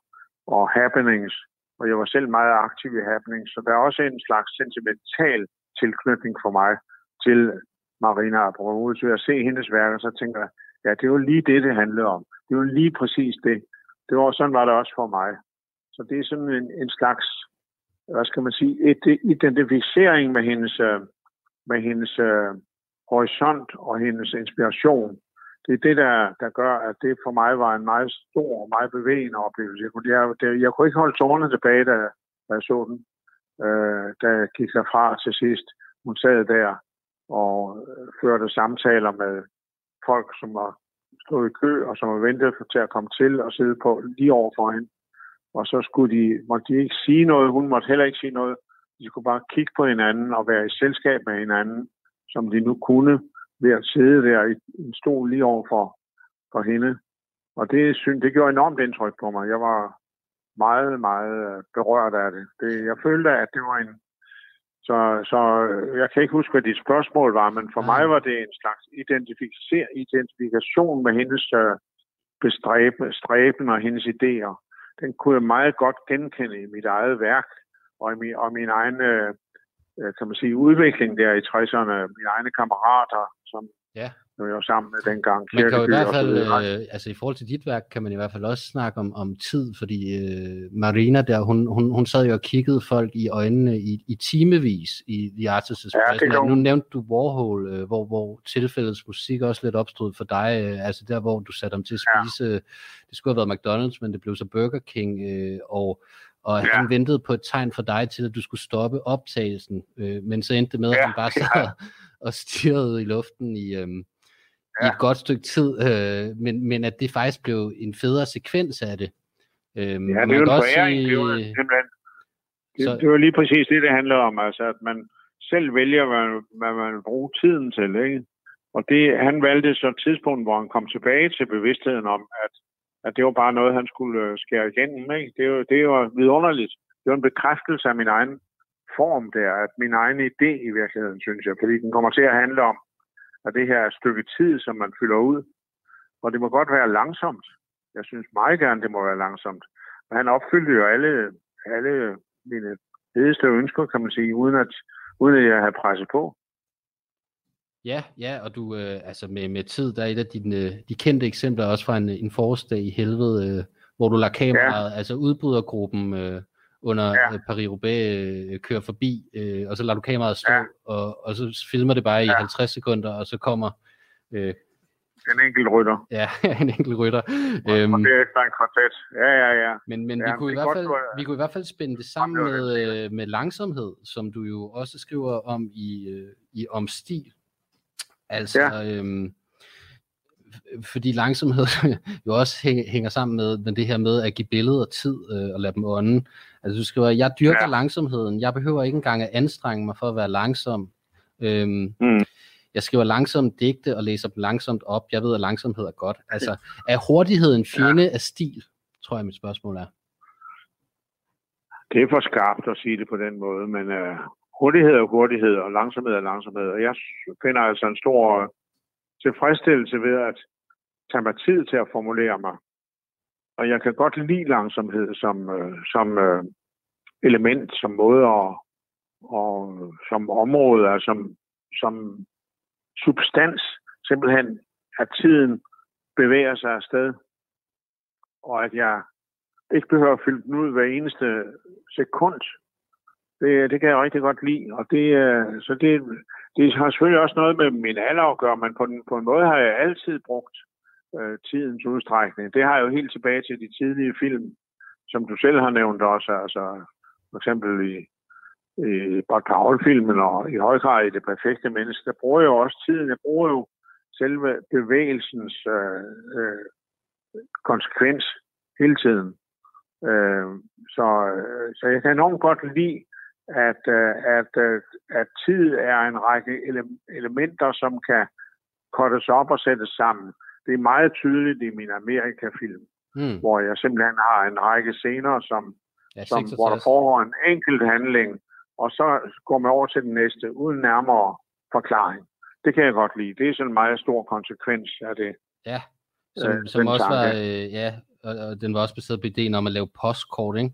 og happenings. Og jeg var selv meget aktiv i happenings, så der er også en slags sentimental tilknytning for mig til Marina Abramovic. Ved at se hendes værker, så tænker jeg, ja, det var lige det, det handlede om. Det var lige præcis det. det var, sådan var det også for mig. Så det er sådan en, en slags, hvad skal man sige, et, identificering med hendes, øh, med hendes uh, horisont og hendes inspiration. Det er det, der, der gør, at det for mig var en meget stor og meget bevægende oplevelse. Jeg jeg, jeg kunne ikke holde tårerne tilbage, da, da jeg så den øh, der gik fra til sidst. Hun sad der og øh, førte samtaler med folk, som var stod i kø, og som var ventet til at komme til og sidde på lige over for hende. Og så skulle de, måtte de ikke sige noget, hun måtte heller ikke sige noget. De skulle bare kigge på hinanden og være i selskab med hinanden, som de nu kunne ved at sidde der i en stol lige over for, for hende. Og det, synes, det gjorde enormt indtryk på mig. Jeg var meget, meget øh, berørt af det. det jeg følte, at det var en... Så, så jeg kan ikke huske, hvad dit spørgsmål var, men for mig var det en slags identifikation med hendes øh, bestræben og hendes idéer. Den kunne jeg meget godt genkende i mit eget værk og, i min, og min egen øh, kan man sige, udvikling der i 60'erne. Mine egne kammerater, som ja nu jeg sammen med dengang. Man kan jo i hvert fald, øh, altså i forhold til dit værk, kan man i hvert fald også snakke om, om tid, fordi øh, Marina der, hun, hun, hun sad jo og kiggede folk i øjnene i, i timevis i The Artist's Express. Ja, nu nævnte du Warhol, øh, hvor, hvor tilfældets musik også lidt opstod for dig, øh, altså der, hvor du satte ham til at spise, ja. det skulle have været McDonald's, men det blev så Burger King, øh, og og ja. han ventede på et tegn for dig til, at du skulle stoppe optagelsen, øh, men så endte det med, at ja, han bare *laughs* sad ja. og stirrede i luften i, øh, ja. i et godt stykke tid, øh, men, men at det faktisk blev en federe sekvens af det. Øh, ja, det er jo en foræring. Sige, det, var simpelthen, det, så, det var lige præcis det, det handler om, altså at man selv vælger, hvad, hvad man vil bruge tiden til, ikke? Og det, han valgte så et tidspunkt, hvor han kom tilbage til bevidstheden om, at, at det var bare noget, han skulle øh, skære igennem. Ikke? Det, var, det var vidunderligt. Det var en bekræftelse af min egen form der, at min egen idé i virkeligheden, synes jeg, fordi den kommer til at handle om af det her stykke tid, som man fylder ud. Og det må godt være langsomt. Jeg synes meget gerne, det må være langsomt. Men han opfyldte jo alle, alle mine hedeste ønsker, kan man sige, uden at, uden at jeg havde presset på. Ja, ja, og du, øh, altså med, med tid, der er et af dine, de kendte eksempler også fra en, en forårsdag i helvede, øh, hvor du lader kameraet, ja. altså udbrydergruppen, øh, under ja. Øh, Paris-Roubaix øh, kører forbi, øh, og så lader du kameraet stå, ja. og, og så filmer det bare i ja. 50 sekunder, og så kommer... Øh, en enkelt rytter. Ja, *laughs* en enkelt rytter. Og, øhm, og det er ekstra en kvartet. Ja, ja, ja. Men, men ja, vi, kunne i hvert fald, godt, vi kunne i hvert fald spænde det sammen med, øh, med langsomhed, som du jo også skriver om i, øh, i om stil. Altså, ja. øhm, fordi langsomhed *laughs* jo også hænger sammen med, med det her med at give billeder tid øh, og lade dem ånde. Altså du skriver, jeg dyrker ja. langsomheden. Jeg behøver ikke engang at anstrenge mig for at være langsom. Øhm, mm. Jeg skriver langsomt digte og læser dem langsomt op. Jeg ved, at langsomhed er godt. Altså, er hurtighed en fjende ja. af stil? Tror jeg, mit spørgsmål er. Det er for skarpt at sige det på den måde, men uh, hurtighed er hurtighed, og langsomhed er langsomhed. Og jeg finder altså en stor tilfredsstillelse ved at tage mig tid til at formulere mig. Og jeg kan godt lide langsomhed som, øh, som øh, element, som måde og, og som område, og som, som substans, simpelthen at tiden bevæger sig afsted, og at jeg ikke behøver at fylde den ud hver eneste sekund. Det, det kan jeg rigtig godt lide, og det, øh, så det, det har selvfølgelig også noget med min alder at gøre, men på, den, på en måde har jeg altid brugt øh, tidens udstrækning. Det har jeg jo helt tilbage til de tidlige film, som du selv har nævnt også, altså for eksempel i, i Bart og i høj grad i Det Perfekte Menneske, der bruger jeg jo også tiden. Jeg bruger jo selve bevægelsens øh, øh, konsekvens hele tiden. Øh, så, øh, så jeg kan enormt godt lide, at, øh, at, øh, at tid er en række ele- elementer, som kan kortes op og sættes sammen det er meget tydeligt i min Amerika-film, mm. hvor jeg simpelthen har en række scener, som, ja, som, hvor der foregår en enkelt handling, og så går man over til den næste, uden nærmere forklaring. Det kan jeg godt lide. Det er sådan en meget stor konsekvens af det. Ja, som, øh, som også var, øh, ja, og, og den var også baseret på ideen om at lave postkort, ikke?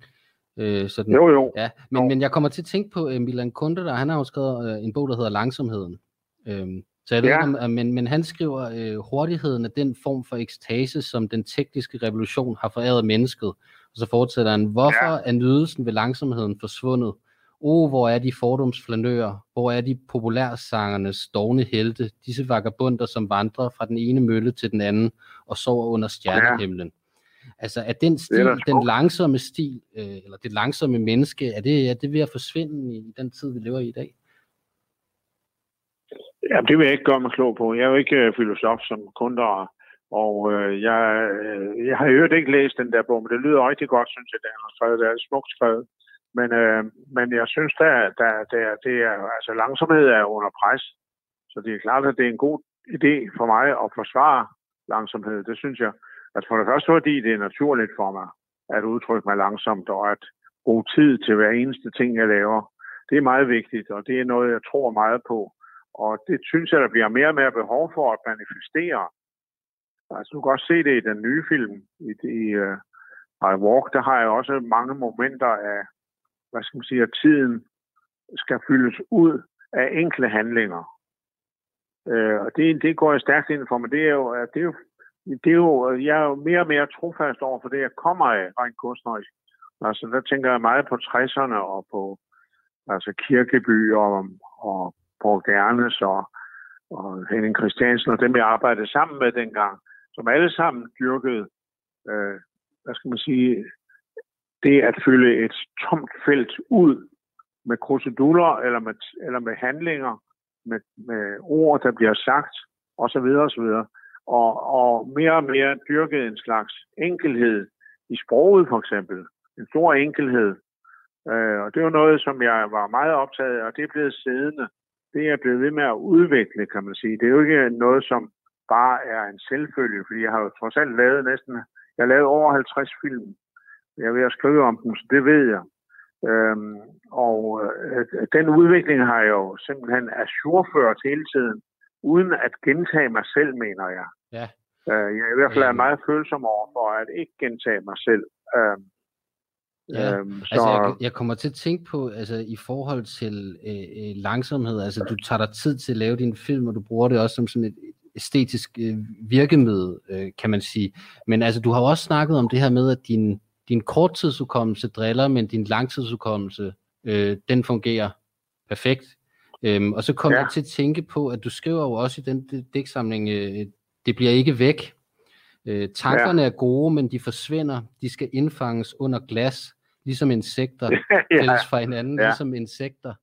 Øh, sådan, jo, jo. Ja, men, jo. men jeg kommer til at tænke på uh, Milan Kunde, der han har jo skrevet uh, en bog, der hedder Langsomheden. Øhm, så jeg ved ja. om, men, men han skriver, øh, hurtigheden af den form for ekstase, som den tekniske revolution har foræret mennesket. Og så fortsætter han, hvorfor ja. er nydelsen ved langsomheden forsvundet? Oh, hvor er de fordomsflanører? Hvor er de populærsangernes dogne helte? Disse vagabunder, som vandrer fra den ene mølle til den anden og sover under stjernehimlen. Ja. Altså, er den stil, er den langsomme stil, øh, eller det langsomme menneske, er det, er det ved at forsvinde i den tid, vi lever i i dag? Ja, det vil jeg ikke gøre mig klog på. Jeg er jo ikke øh, filosof, som kun der Og øh, jeg, øh, jeg har jo ikke læst den der bog, men det lyder rigtig godt, synes jeg, den har skrevet. Det er smukt skrevet. Men, øh, men jeg synes, der, der, der, det er, altså langsomhed er under pres. Så det er klart, at det er en god idé for mig at forsvare langsomhed. Det synes jeg. Altså for det første, fordi det er naturligt for mig at udtrykke mig langsomt, og at bruge tid til hver eneste ting, jeg laver. Det er meget vigtigt, og det er noget, jeg tror meget på. Og det synes jeg, der bliver mere og mere behov for at manifestere. Altså, du kan også se det i den nye film, i, i øh, uh, I Walk, der har jeg også mange momenter af, hvad skal man sige, at tiden skal fyldes ud af enkle handlinger. Uh, og det, det går jeg stærkt ind for, men det er jo, det er jo, det er jo, jeg er jo mere og mere trofast over for det, jeg kommer af rent kunstnerisk. Altså, der tænker jeg meget på 60'erne og på altså Kirkeby og, og på Gernes og, og Henning Christiansen og dem, jeg arbejdede sammen med dengang, som alle sammen dyrkede, øh, hvad skal man sige, det at fylde et tomt felt ud med procedurer eller med, eller med handlinger, med, med ord, der bliver sagt, osv. osv. Og, og mere og mere dyrket en slags enkelhed i sproget for eksempel en stor enkelhed. Øh, og det var noget, som jeg var meget optaget af, og det er blevet siddende. Det er blevet ved med at udvikle, kan man sige. Det er jo ikke noget, som bare er en selvfølge, fordi jeg har jo trods alt lavet næsten, jeg har lavet over 50 film. Jeg er ved at skrive om dem, så det ved jeg. Øhm, og øh, den udvikling har jeg jo simpelthen assurført hele tiden, uden at gentage mig selv, mener jeg. Ja. Øh, jeg er i hvert fald er meget følsom over for at ikke gentage mig selv. Øh, Ja, øhm, så... altså jeg, jeg kommer til at tænke på, altså i forhold til øh, øh, langsomhed, altså du tager dig tid til at lave din film, og du bruger det også som sådan et æstetisk øh, virkemiddel, øh, kan man sige. Men altså du har jo også snakket om det her med, at din, din korttidsudkommelse driller, men din langtidsudkommelse, øh, den fungerer perfekt. Øhm, og så kom ja. jeg til at tænke på, at du skriver jo også i den digtsamling, øh, det bliver ikke væk. Øh, tankerne ja. er gode, men de forsvinder. De skal indfanges under glas ligesom insekter *laughs* ja. fælles fra hinanden, ja. ligesom insekter.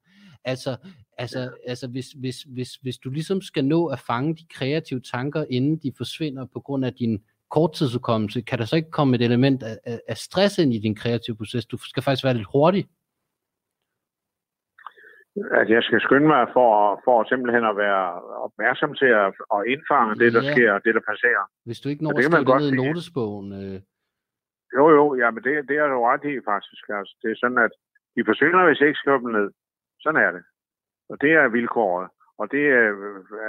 Altså, altså, altså hvis, hvis, hvis, hvis du ligesom skal nå at fange de kreative tanker, inden de forsvinder på grund af din korttidsudkommelse, kan der så ikke komme et element af, af stress ind i din kreative proces? Du skal faktisk være lidt hurtig. At jeg skal skynde mig for, for simpelthen at være opmærksom til at, at indfange det, der ja. sker, det, der passerer. Hvis du ikke når at skrive det ned i notesbogen, øh, jo, jo, ja, men det, det er du ret i faktisk. Altså, det er sådan, at de forsvinder, hvis jeg ikke skriver dem ned. Sådan er det. Og det er vilkåret. Og det er,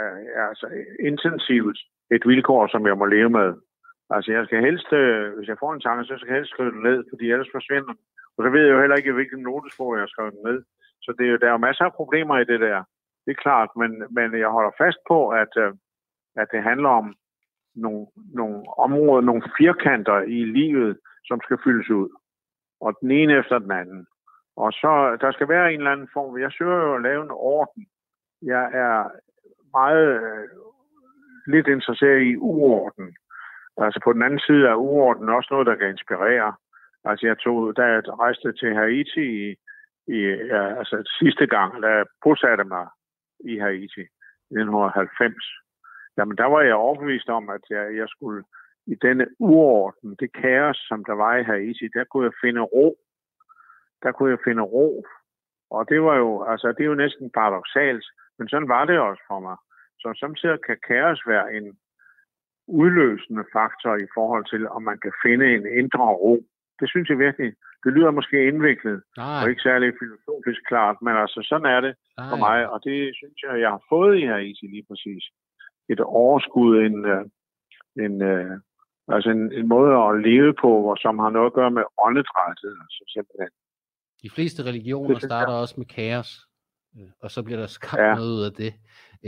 er, er altså intensivt et vilkår, som jeg må leve med. Altså, jeg skal helst, øh, hvis jeg får en tanke, så skal jeg helst skrive den ned, fordi ellers forsvinder Og så ved jeg jo heller ikke, hvilken notesbog jeg har skrevet den ned. Så det er jo, der er jo masser af problemer i det der. Det er klart, men, men jeg holder fast på, at, øh, at det handler om nogle, nogle områder, nogle firkanter i livet, som skal fyldes ud. Og den ene efter den anden. Og så, der skal være en eller anden form. Jeg søger jo at lave en orden. Jeg er meget øh, lidt interesseret i uorden. Altså på den anden side er uorden også noget, der kan inspirere. Altså jeg tog, da jeg rejste til Haiti i, i ja, altså sidste gang, da jeg bosatte mig i Haiti i 1990, jamen der var jeg overbevist om, at jeg, jeg skulle i denne uorden, det kaos, som der var i Haiti, der kunne jeg finde ro. Der kunne jeg finde ro. Og det var jo, altså det er jo næsten paradoxalt, men sådan var det også for mig. Så samtidig kan kaos være en udløsende faktor i forhold til, om man kan finde en indre ro. Det synes jeg virkelig, det lyder måske indviklet, Nej. og ikke særlig filosofisk klart, men altså sådan er det Nej. for mig, og det synes jeg, jeg har fået i Haiti lige præcis. Et overskud, en, øh, en, øh, Altså en, en måde at leve på, hvor, som har noget at gøre med åndedrættet. Altså simpelthen. De fleste religioner det, starter også med kaos, øh, og så bliver der skabt ja. noget ud af det.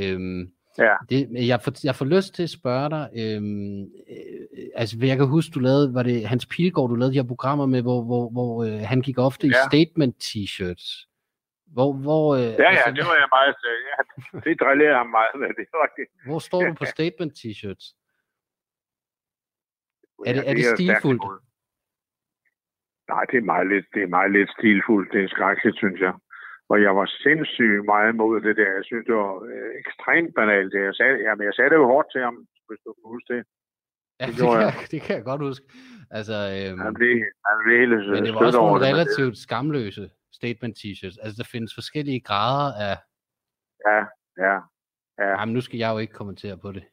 Øhm, ja. det jeg, får, jeg får lyst til at spørge dig, øhm, øh, altså jeg kan huske, du lavede, var det Hans Pilgaard, du lavede de her programmer med, hvor, hvor, hvor øh, han gik ofte ja. i statement t-shirts. Hvor, hvor, øh, ja, ja, altså, det var jeg meget, ja, det drillede ham meget med. Det var det. Hvor står du på *laughs* statement t-shirts? Er det, ja, er det, det stilfuldt? Nej, det er, meget lidt, det er meget lidt stilfuldt. Det er skrækkeligt, synes jeg. Og jeg var sindssygt meget mod det der. Jeg synes, det var øh, ekstremt banalt. Det. Jeg, sagde, jamen, jeg sagde det jo hårdt til ham, hvis du kan huske det. Ja, det, det, kan, jeg. det kan jeg godt huske. Altså, øhm, han blev, han blev helt men det var også nogle relativt skamløse statement t-shirts. Altså, der findes forskellige grader af... Ja, ja, ja. Jamen, nu skal jeg jo ikke kommentere på det.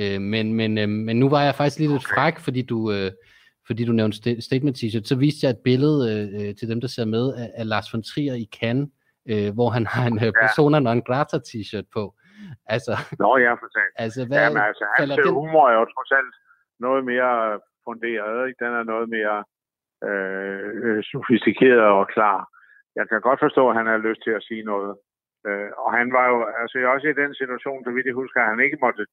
Øh, men, men, øh, men nu var jeg faktisk lidt okay. fræk, fordi du, øh, fordi du nævnte statement t-shirt. Så viste jeg et billede øh, øh, til dem, der ser med, af, af Lars von Trier i Cannes, øh, hvor han har en øh, persona non grata t-shirt på. Altså, Nå, ja, for Altså, hvad Jamen, altså, hans den... humor er jo trods alt noget mere funderet, ikke? Den er noget mere øh, sofistikeret og klar. Jeg kan godt forstå, at han har lyst til at sige noget. Øh, og han var jo altså også i den situation, så vidt jeg husker, at han ikke måtte,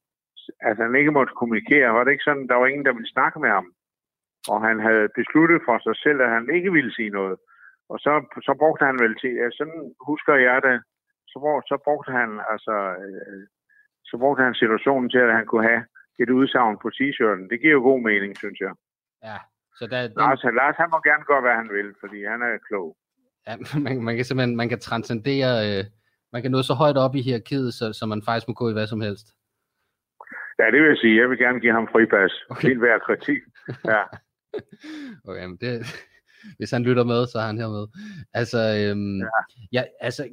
altså, han ikke måtte kommunikere. Var det ikke sådan, der var ingen, der ville snakke med ham? Og han havde besluttet for sig selv, at han ikke ville sige noget. Og så, så brugte han vel til, ja, sådan husker jeg det, så, så brugte han altså, øh, så brugte han situationen til, at han kunne have et udsagn på t-shirten. Det giver jo god mening, synes jeg. Ja, så der, den... Lars, Lars, han må gerne gøre, hvad han vil, fordi han er klog. Ja, *laughs* man, man kan simpelthen man kan transcendere, øh, man kan nå så højt op i hierarkiet, så, så man faktisk må gå i hvad som helst. Ja, det vil jeg sige. Jeg vil gerne give ham fripas. Okay. Helt hver kritik. *laughs* Ja. *laughs* okay, men det, *laughs* hvis han lytter med, så er han her med. Altså, øhm, ja. ja, altså,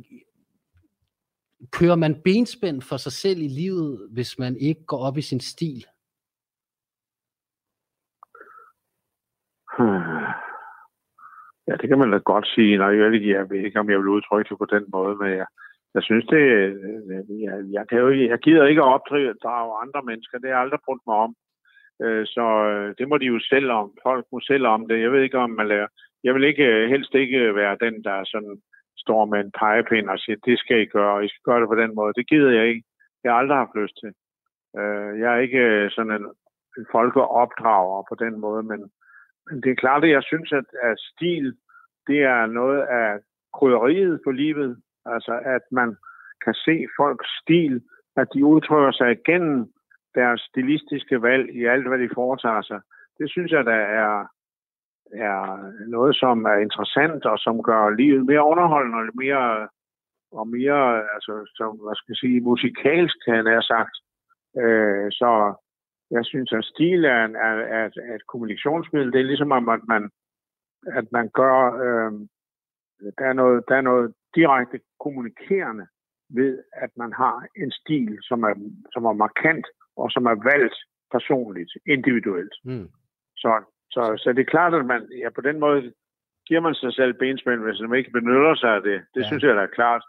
kører man benspænd for sig selv i livet, hvis man ikke går op i sin stil? Ja, det kan man da godt sige. Nej, jeg, jeg ved ikke, om jeg vil udtrykke det på den måde, men jeg, jeg synes det, jeg, jeg, kan jo, jeg gider ikke at opdrage andre mennesker. Det har jeg aldrig brugt mig om. Øh, så øh, det må de jo selv om. Folk må selv om det. Jeg ved ikke, om man lærer. Jeg vil ikke øh, helst ikke være den, der sådan står med en pegepind og siger, det skal I gøre, og I skal gøre det på den måde. Det gider jeg ikke. Jeg har aldrig haft lyst til. Øh, jeg er ikke øh, sådan en, en folkeopdrager på den måde, men, men det er klart, at jeg synes, at, at stil, det er noget af krydderiet på livet. Altså, at man kan se folks stil, at de udtrykker sig igennem deres stilistiske valg i alt, hvad de foretager sig. Det synes jeg, der er, er noget, som er interessant og som gør livet mere underholdende og mere, og mere altså, som, hvad skal jeg sige, musikalsk, kan jeg sagt. Øh, så jeg synes, at stil er, en, er, er, er et kommunikationsmiddel. Det er ligesom, at man, at man gør, øh, der, er noget, der er noget direkte kommunikerende ved, at man har en stil, som er, som er markant og som er valgt personligt, individuelt. Mm. Så så, så det er klart, at man ja, på den måde giver man sig selv benspænd, hvis man ikke benytter sig af det. Det ja. synes jeg da er klart.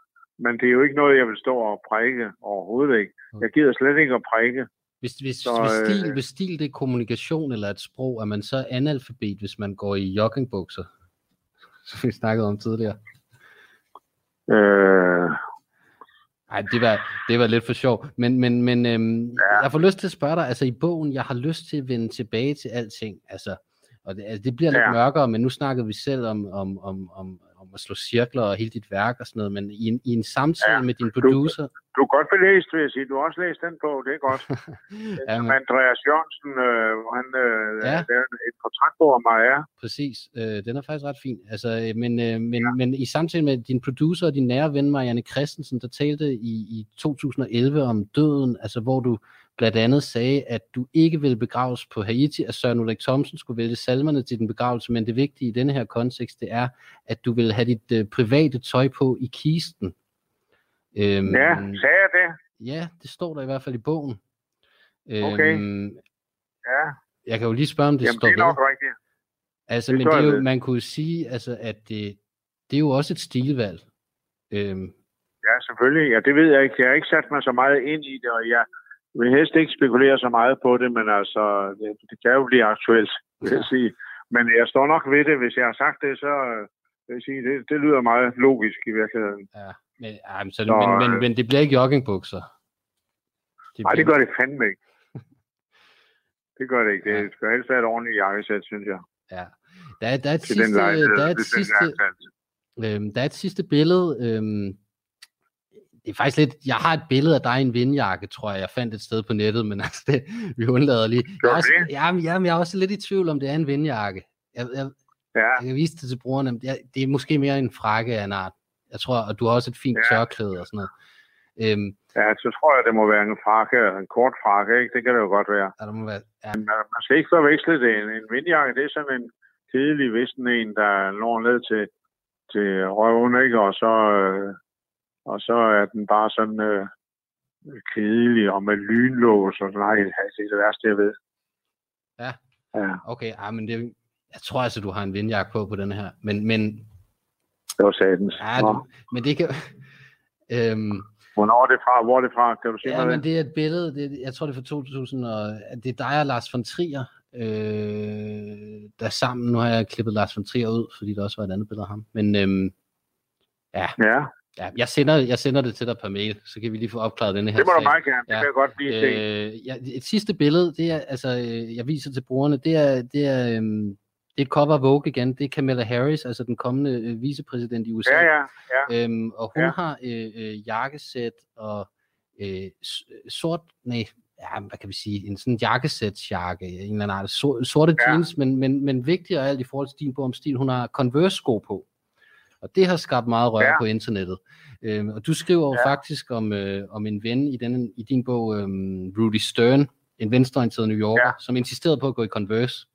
Men det er jo ikke noget, jeg vil stå og prække overhovedet ikke. Jeg gider slet ikke at prække. Hvis, hvis, så, hvis, stil, øh, hvis stil det er kommunikation eller et sprog, er man så analfabet, hvis man går i joggingbukser? *laughs* Som vi snakkede om tidligere. Øh, Nej, det var, det var lidt for sjov. Men, men, men øhm, ja. jeg får lyst til at spørge dig, altså i bogen, jeg har lyst til at vende tilbage til alting. Altså, og det, altså, det bliver lidt ja. mørkere, men nu snakkede vi selv om, om, om, om, om at slå cirkler og hele dit værk og sådan noget, men i en, i en samtale ja. med din producer... Du, du er godt belæst, vil jeg sige. Du har også læst den bog, det er godt. *laughs* ja, men... Andreas Jørgensen, øh, han øh, ja. er et portrætbog om mig, ja. Præcis, øh, den er faktisk ret fin. Altså, øh, men, øh, men, ja. men i samtale med din producer og din nære ven, Marianne Christensen, der talte i, i 2011 om døden, altså hvor du blandt andet sagde, at du ikke ville begraves på Haiti, at Søren Ulrik Thomsen skulle vælge salmerne til den begravelse, men det vigtige i denne her kontekst, det er, at du vil have dit øh, private tøj på i kisten. Øhm, ja, sagde jeg det? Ja, det står der i hvert fald i bogen. Okay. Øhm, ja. Jeg kan jo lige spørge, om det Jamen, står det er nok rigtigt. Altså, det men det er jo, man kunne sige, altså, at det, det er jo også et stilvalg. Øhm, ja, selvfølgelig. Ja, det ved jeg ikke. Jeg har ikke sat mig så meget ind i det, og jeg, jeg vil helst ikke spekulere så meget på det, men altså, det, det kan jo blive aktuelt, vil jeg sige. Men jeg står nok ved det. Hvis jeg har sagt det, så vil jeg sige, det, det lyder meget logisk i virkeligheden. Ja, men, ja, så, så, men, men, men det bliver ikke joggingbukser? De nej, det gør det fandme ikke. *laughs* det gør det ikke. Det ja. skal helst være et ordentligt jakkesæt, synes jeg. Ja. Der er, der er et sidste, der er et sidste, øhm, der er et sidste billede, øhm, det er faktisk lidt, jeg har et billede af dig i en vindjakke, tror jeg, jeg fandt et sted på nettet, men *laughs* altså det, vi undlader lige. Jeg er, også, jamen, jamen, jeg er også lidt i tvivl om, det er en vindjakke. Jeg, jeg, ja. jeg kan vise det til brugerne. Jeg, det er måske mere en frakke af en art. Jeg tror, at du har også et fint ja. tørklæde og sådan noget. Øhm, Ja, så tror jeg, det må være en frakke, en kort frakke, ikke? Det kan det jo godt være. Ja, det må være, ja. Men uh, man skal ikke forveksle det. En, en vindjakke, det er sådan en kedelig vissen en, der når ned til, til røven, ikke? Og så, øh, og så er den bare sådan øh, kedelig og med lynlås og noget. Det er det værste, jeg ved. Ja. Ja, Okay, ah, men det, jeg tror altså, du har en vindjakke på på den her. Men, men, det var satans. ja, du, men det kan... Øhm, Hvornår er det fra? Hvor er det fra? Kan du sige ja, mig men det? det er et billede, det, jeg tror det er fra 2000, og det er dig og Lars von Trier, øh, der er sammen, nu har jeg klippet Lars von Trier ud, fordi der også var et andet billede af ham, men øhm, ja, Ja, ja jeg, sender, jeg sender det til dig per mail, så kan vi lige få opklaret denne her det må du sag. meget gerne. Det Ja. kan jeg godt se. Øh, ja, et sidste billede, det er, altså, øh, jeg viser til brugerne, det er, det er, øhm, det er cover Vogue igen, det er Kamala Harris, altså den kommende øh, vicepræsident i USA. Ja, ja, ja. Øhm, og hun Ja. har øh, øh, jakkesæt og øh, s- sort, nej, ja, hvad kan vi sige, en sådan jakkesætsjakke, en eller anden art, sor, sorte Ja. jeans, men, men, men vigtigere alt i forhold til din om stil, hun har Converse-sko på. Og det har skabt meget rør Ja. på internettet. Øhm, og du skriver jo Ja. faktisk om, øh, om en ven i, denne, i din bog, øhm, Rudy Stern, en venstreorienteret New Yorker, Ja. som insisterede på at gå i Converse.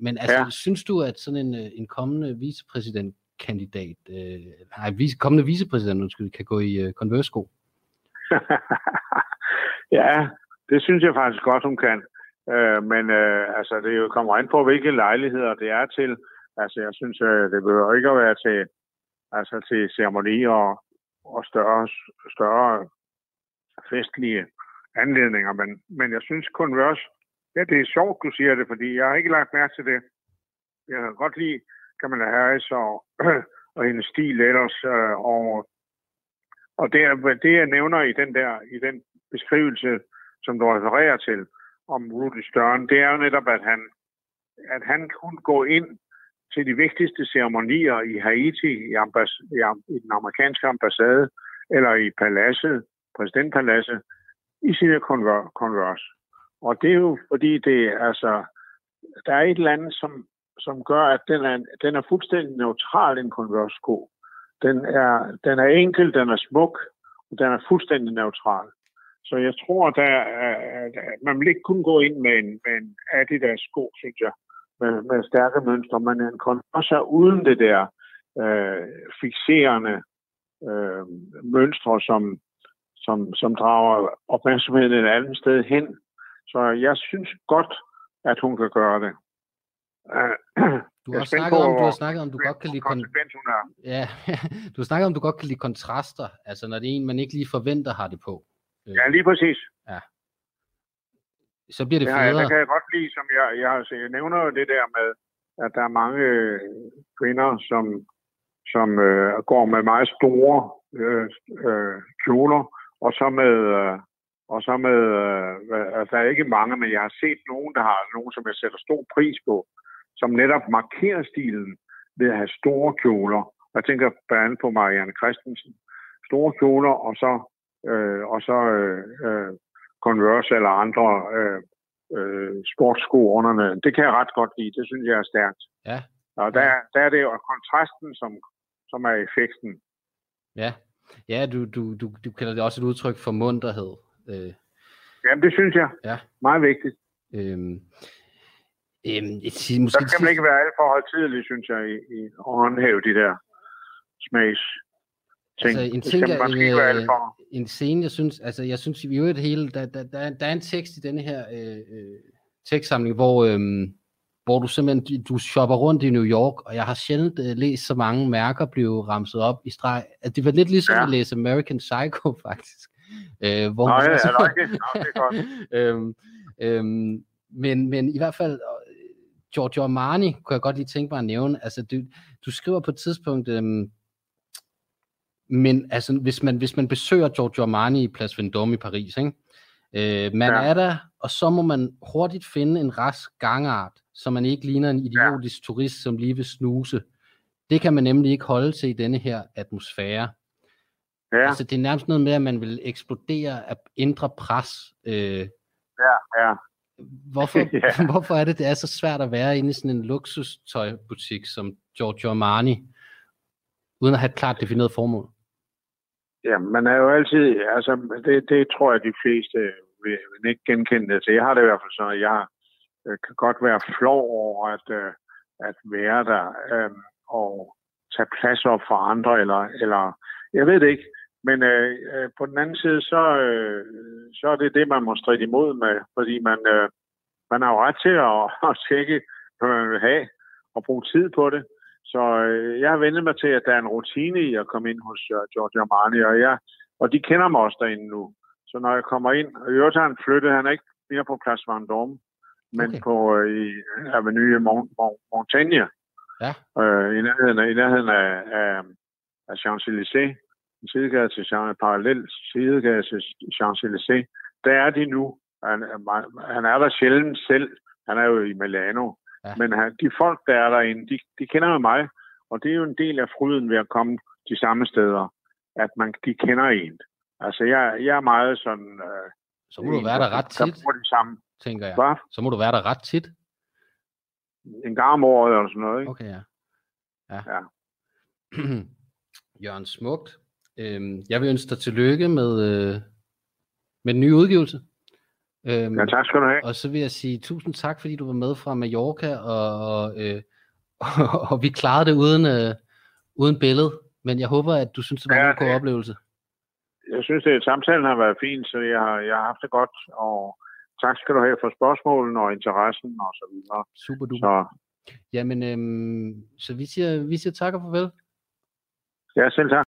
Men altså, Ja. synes du, at sådan en, øh, en kommende vicepræsidentkandidat, øh, nej, vice, kommende vicepræsident, undskyld, kan gå i øh, Converse-sko? *laughs* ja, det synes jeg faktisk godt, hun kan. Øh, men øh, altså, det jo kommer an på, hvilke lejligheder det er til. Altså, jeg synes, øh, det behøver ikke at være til, altså, til ceremonier og, og større, større festlige anledninger. Men, men jeg synes Converse, ja, det er sjovt, du siger det, fordi jeg har ikke lagt mærke til det. Jeg kan godt lide Kamala Harris og, *clears throat* og hendes stil ellers. Øh, og og det, det, jeg nævner i den der i den beskrivelse, som du refererer til om Rudy Stern, det er jo netop, at han, at han kunne gå ind til de vigtigste ceremonier i Haiti, i, ambass, i, am- i den amerikanske ambassade, eller i paladset, præsidentpaladset, i sine Conver- Converse. Og det er jo fordi, det altså, der er et eller andet, som, som gør, at den er, den er fuldstændig neutral, en Converse-sko. Den er, den er enkel, den er smuk, og den er fuldstændig neutral. Så jeg tror, der, at man vil ikke kun gå ind med en, med en Adidas sko, synes jeg, med, med stærke mønstre, men en Converse er uden det der øh, fixerende øh, mønstre, som, som, som drager opmærksomheden et andet sted hen. Så jeg synes godt, at hun kan gøre det. Du har, snakket om, du har snakket om, du godt kan lide kon- ja, *laughs* du har snakket om, du godt kan lide kontraster, altså når det er en, man ikke lige forventer har det på. Øh, Ja, lige præcis. Så bliver det jeg, federe. det kan jeg godt lide, som jeg, jeg, altså, jeg nævner jo det der med, at der er mange øh, kvinder, som, som øh, går med meget store øh, øh, kjoler, og så med, øh, og så med øh, altså, der er ikke mange, men jeg har set nogen, der har nogen, som jeg sætter stor pris på, som netop markerer stilen ved at have store kjoler. Jeg tænker blandt andet på Marianne Christensen. Store kjoler, og så, øh, og så øh, øh, Converse eller andre øh, øh, sportssko under den. Det kan jeg ret godt lide. Det synes jeg er stærkt. Ja. Og der, der er det jo kontrasten, som, som er effekten. Ja, ja du, du, du, du kalder det også et udtryk for munterhed. Øh, Jamen, det synes jeg. Ja. Meget vigtigt. øhm, øhm, et, måske Der skal man ikke være alt for højtidelig, synes jeg, i, i at håndhæve de der smags ting. Altså, en ting være alt øh, en scene, jeg synes, altså jeg synes i øvrigt hele, der, der, der, er- der er en tekst i denne her øh, øh, tekstsamling, hvor, øhm, hvor du simpelthen, du shopper rundt i New York, og jeg har sjældent øh, læst så mange mærker blive ramset op i streg. At det var lidt ligesom Ja. ja. at læse American Psycho, *laughs* faktisk. Øh, hvor Nå, ja, så- det? Nå, det er godt. *laughs* øhm, øhm, men, men i hvert fald, øh, Giorgio Armani kunne jeg godt lige tænke mig at nævne. Altså, du, du skriver på et tidspunkt, øhm, men altså, hvis man, hvis man besøger Giorgio Armani i Place Vendôme i Paris, ikke? Øh, man Ja. er der, og så må man hurtigt finde en rask gangart, så man ikke ligner en idiotisk ja. turist, som lige vil snuse. Det kan man nemlig ikke holde til i denne her atmosfære. Ja, Altså, det er nærmest noget med, at man vil eksplodere af indre pres. Øh, ja, ja. Hvorfor, *laughs* Ja. *laughs* hvorfor er det, det er så svært at være inde i sådan en luksustøjbutik som Giorgio Armani, uden at have et klart defineret formål? Ja, man er jo altid, altså det, det tror jeg, de fleste vil, vil ikke genkende det til. Jeg har det i hvert fald sådan, at jeg øh, kan godt være flov over at, øh, at være der øh, og tage plads op for andre, eller, eller jeg ved det ikke. Men øh, øh på den anden side, så, øh, så er det det, man må stride imod med, fordi man, øh, man har jo ret til at, *laughs* at tjekke, hvad man vil have, og bruge tid på det. Så øh, jeg har vendt mig til, at der er en rutine i at komme ind hos uh, Giorgio Armani, og, jeg, og de kender mig også derinde nu. Så når jeg kommer ind, og i øvrigt har han flyttet, han er ikke mere på Plads Vendôme, men okay. på øh, i Avenue Montaigne, ja. øh, i nærheden, af, i nærheden af, af, af Champs-Élysées, en sidegade til Champs, parallel sidegade til Champs-Élysées. Der er de nu. Han, han er der sjældent selv. Han er jo i Milano. Ja. Men han, de folk, der er derinde, de, de kender jo mig. Og det er jo en del af fryden ved at komme de samme steder, at man, de kender en. Altså, jeg, jeg er meget sådan... Øh, så må du være der ret tit, der de samme. tænker jeg. Hvad? Så må du være der ret tit. En gang om året eller sådan noget, ikke? Okay, ja. Ja. ja. *clears throat* Jørgen Smukt. Øhm, jeg vil ønske dig tillykke med, øh, med den nye udgivelse. Øhm, ja, tak skal du have. Og så vil jeg sige tusind tak, fordi du var med fra Mallorca, og, øh, og, *laughs* og vi klarede det uden, øh, uden billede. Men jeg håber, at du synes, det var ja, en god oplevelse. Jeg synes, at samtalen har været fin, så jeg, jeg har haft det godt, og tak skal du have for spørgsmålene og interessen og så videre. Super duper. Så. Jamen, øhm, så vi siger, vi siger tak og farvel. Ja, selv tak.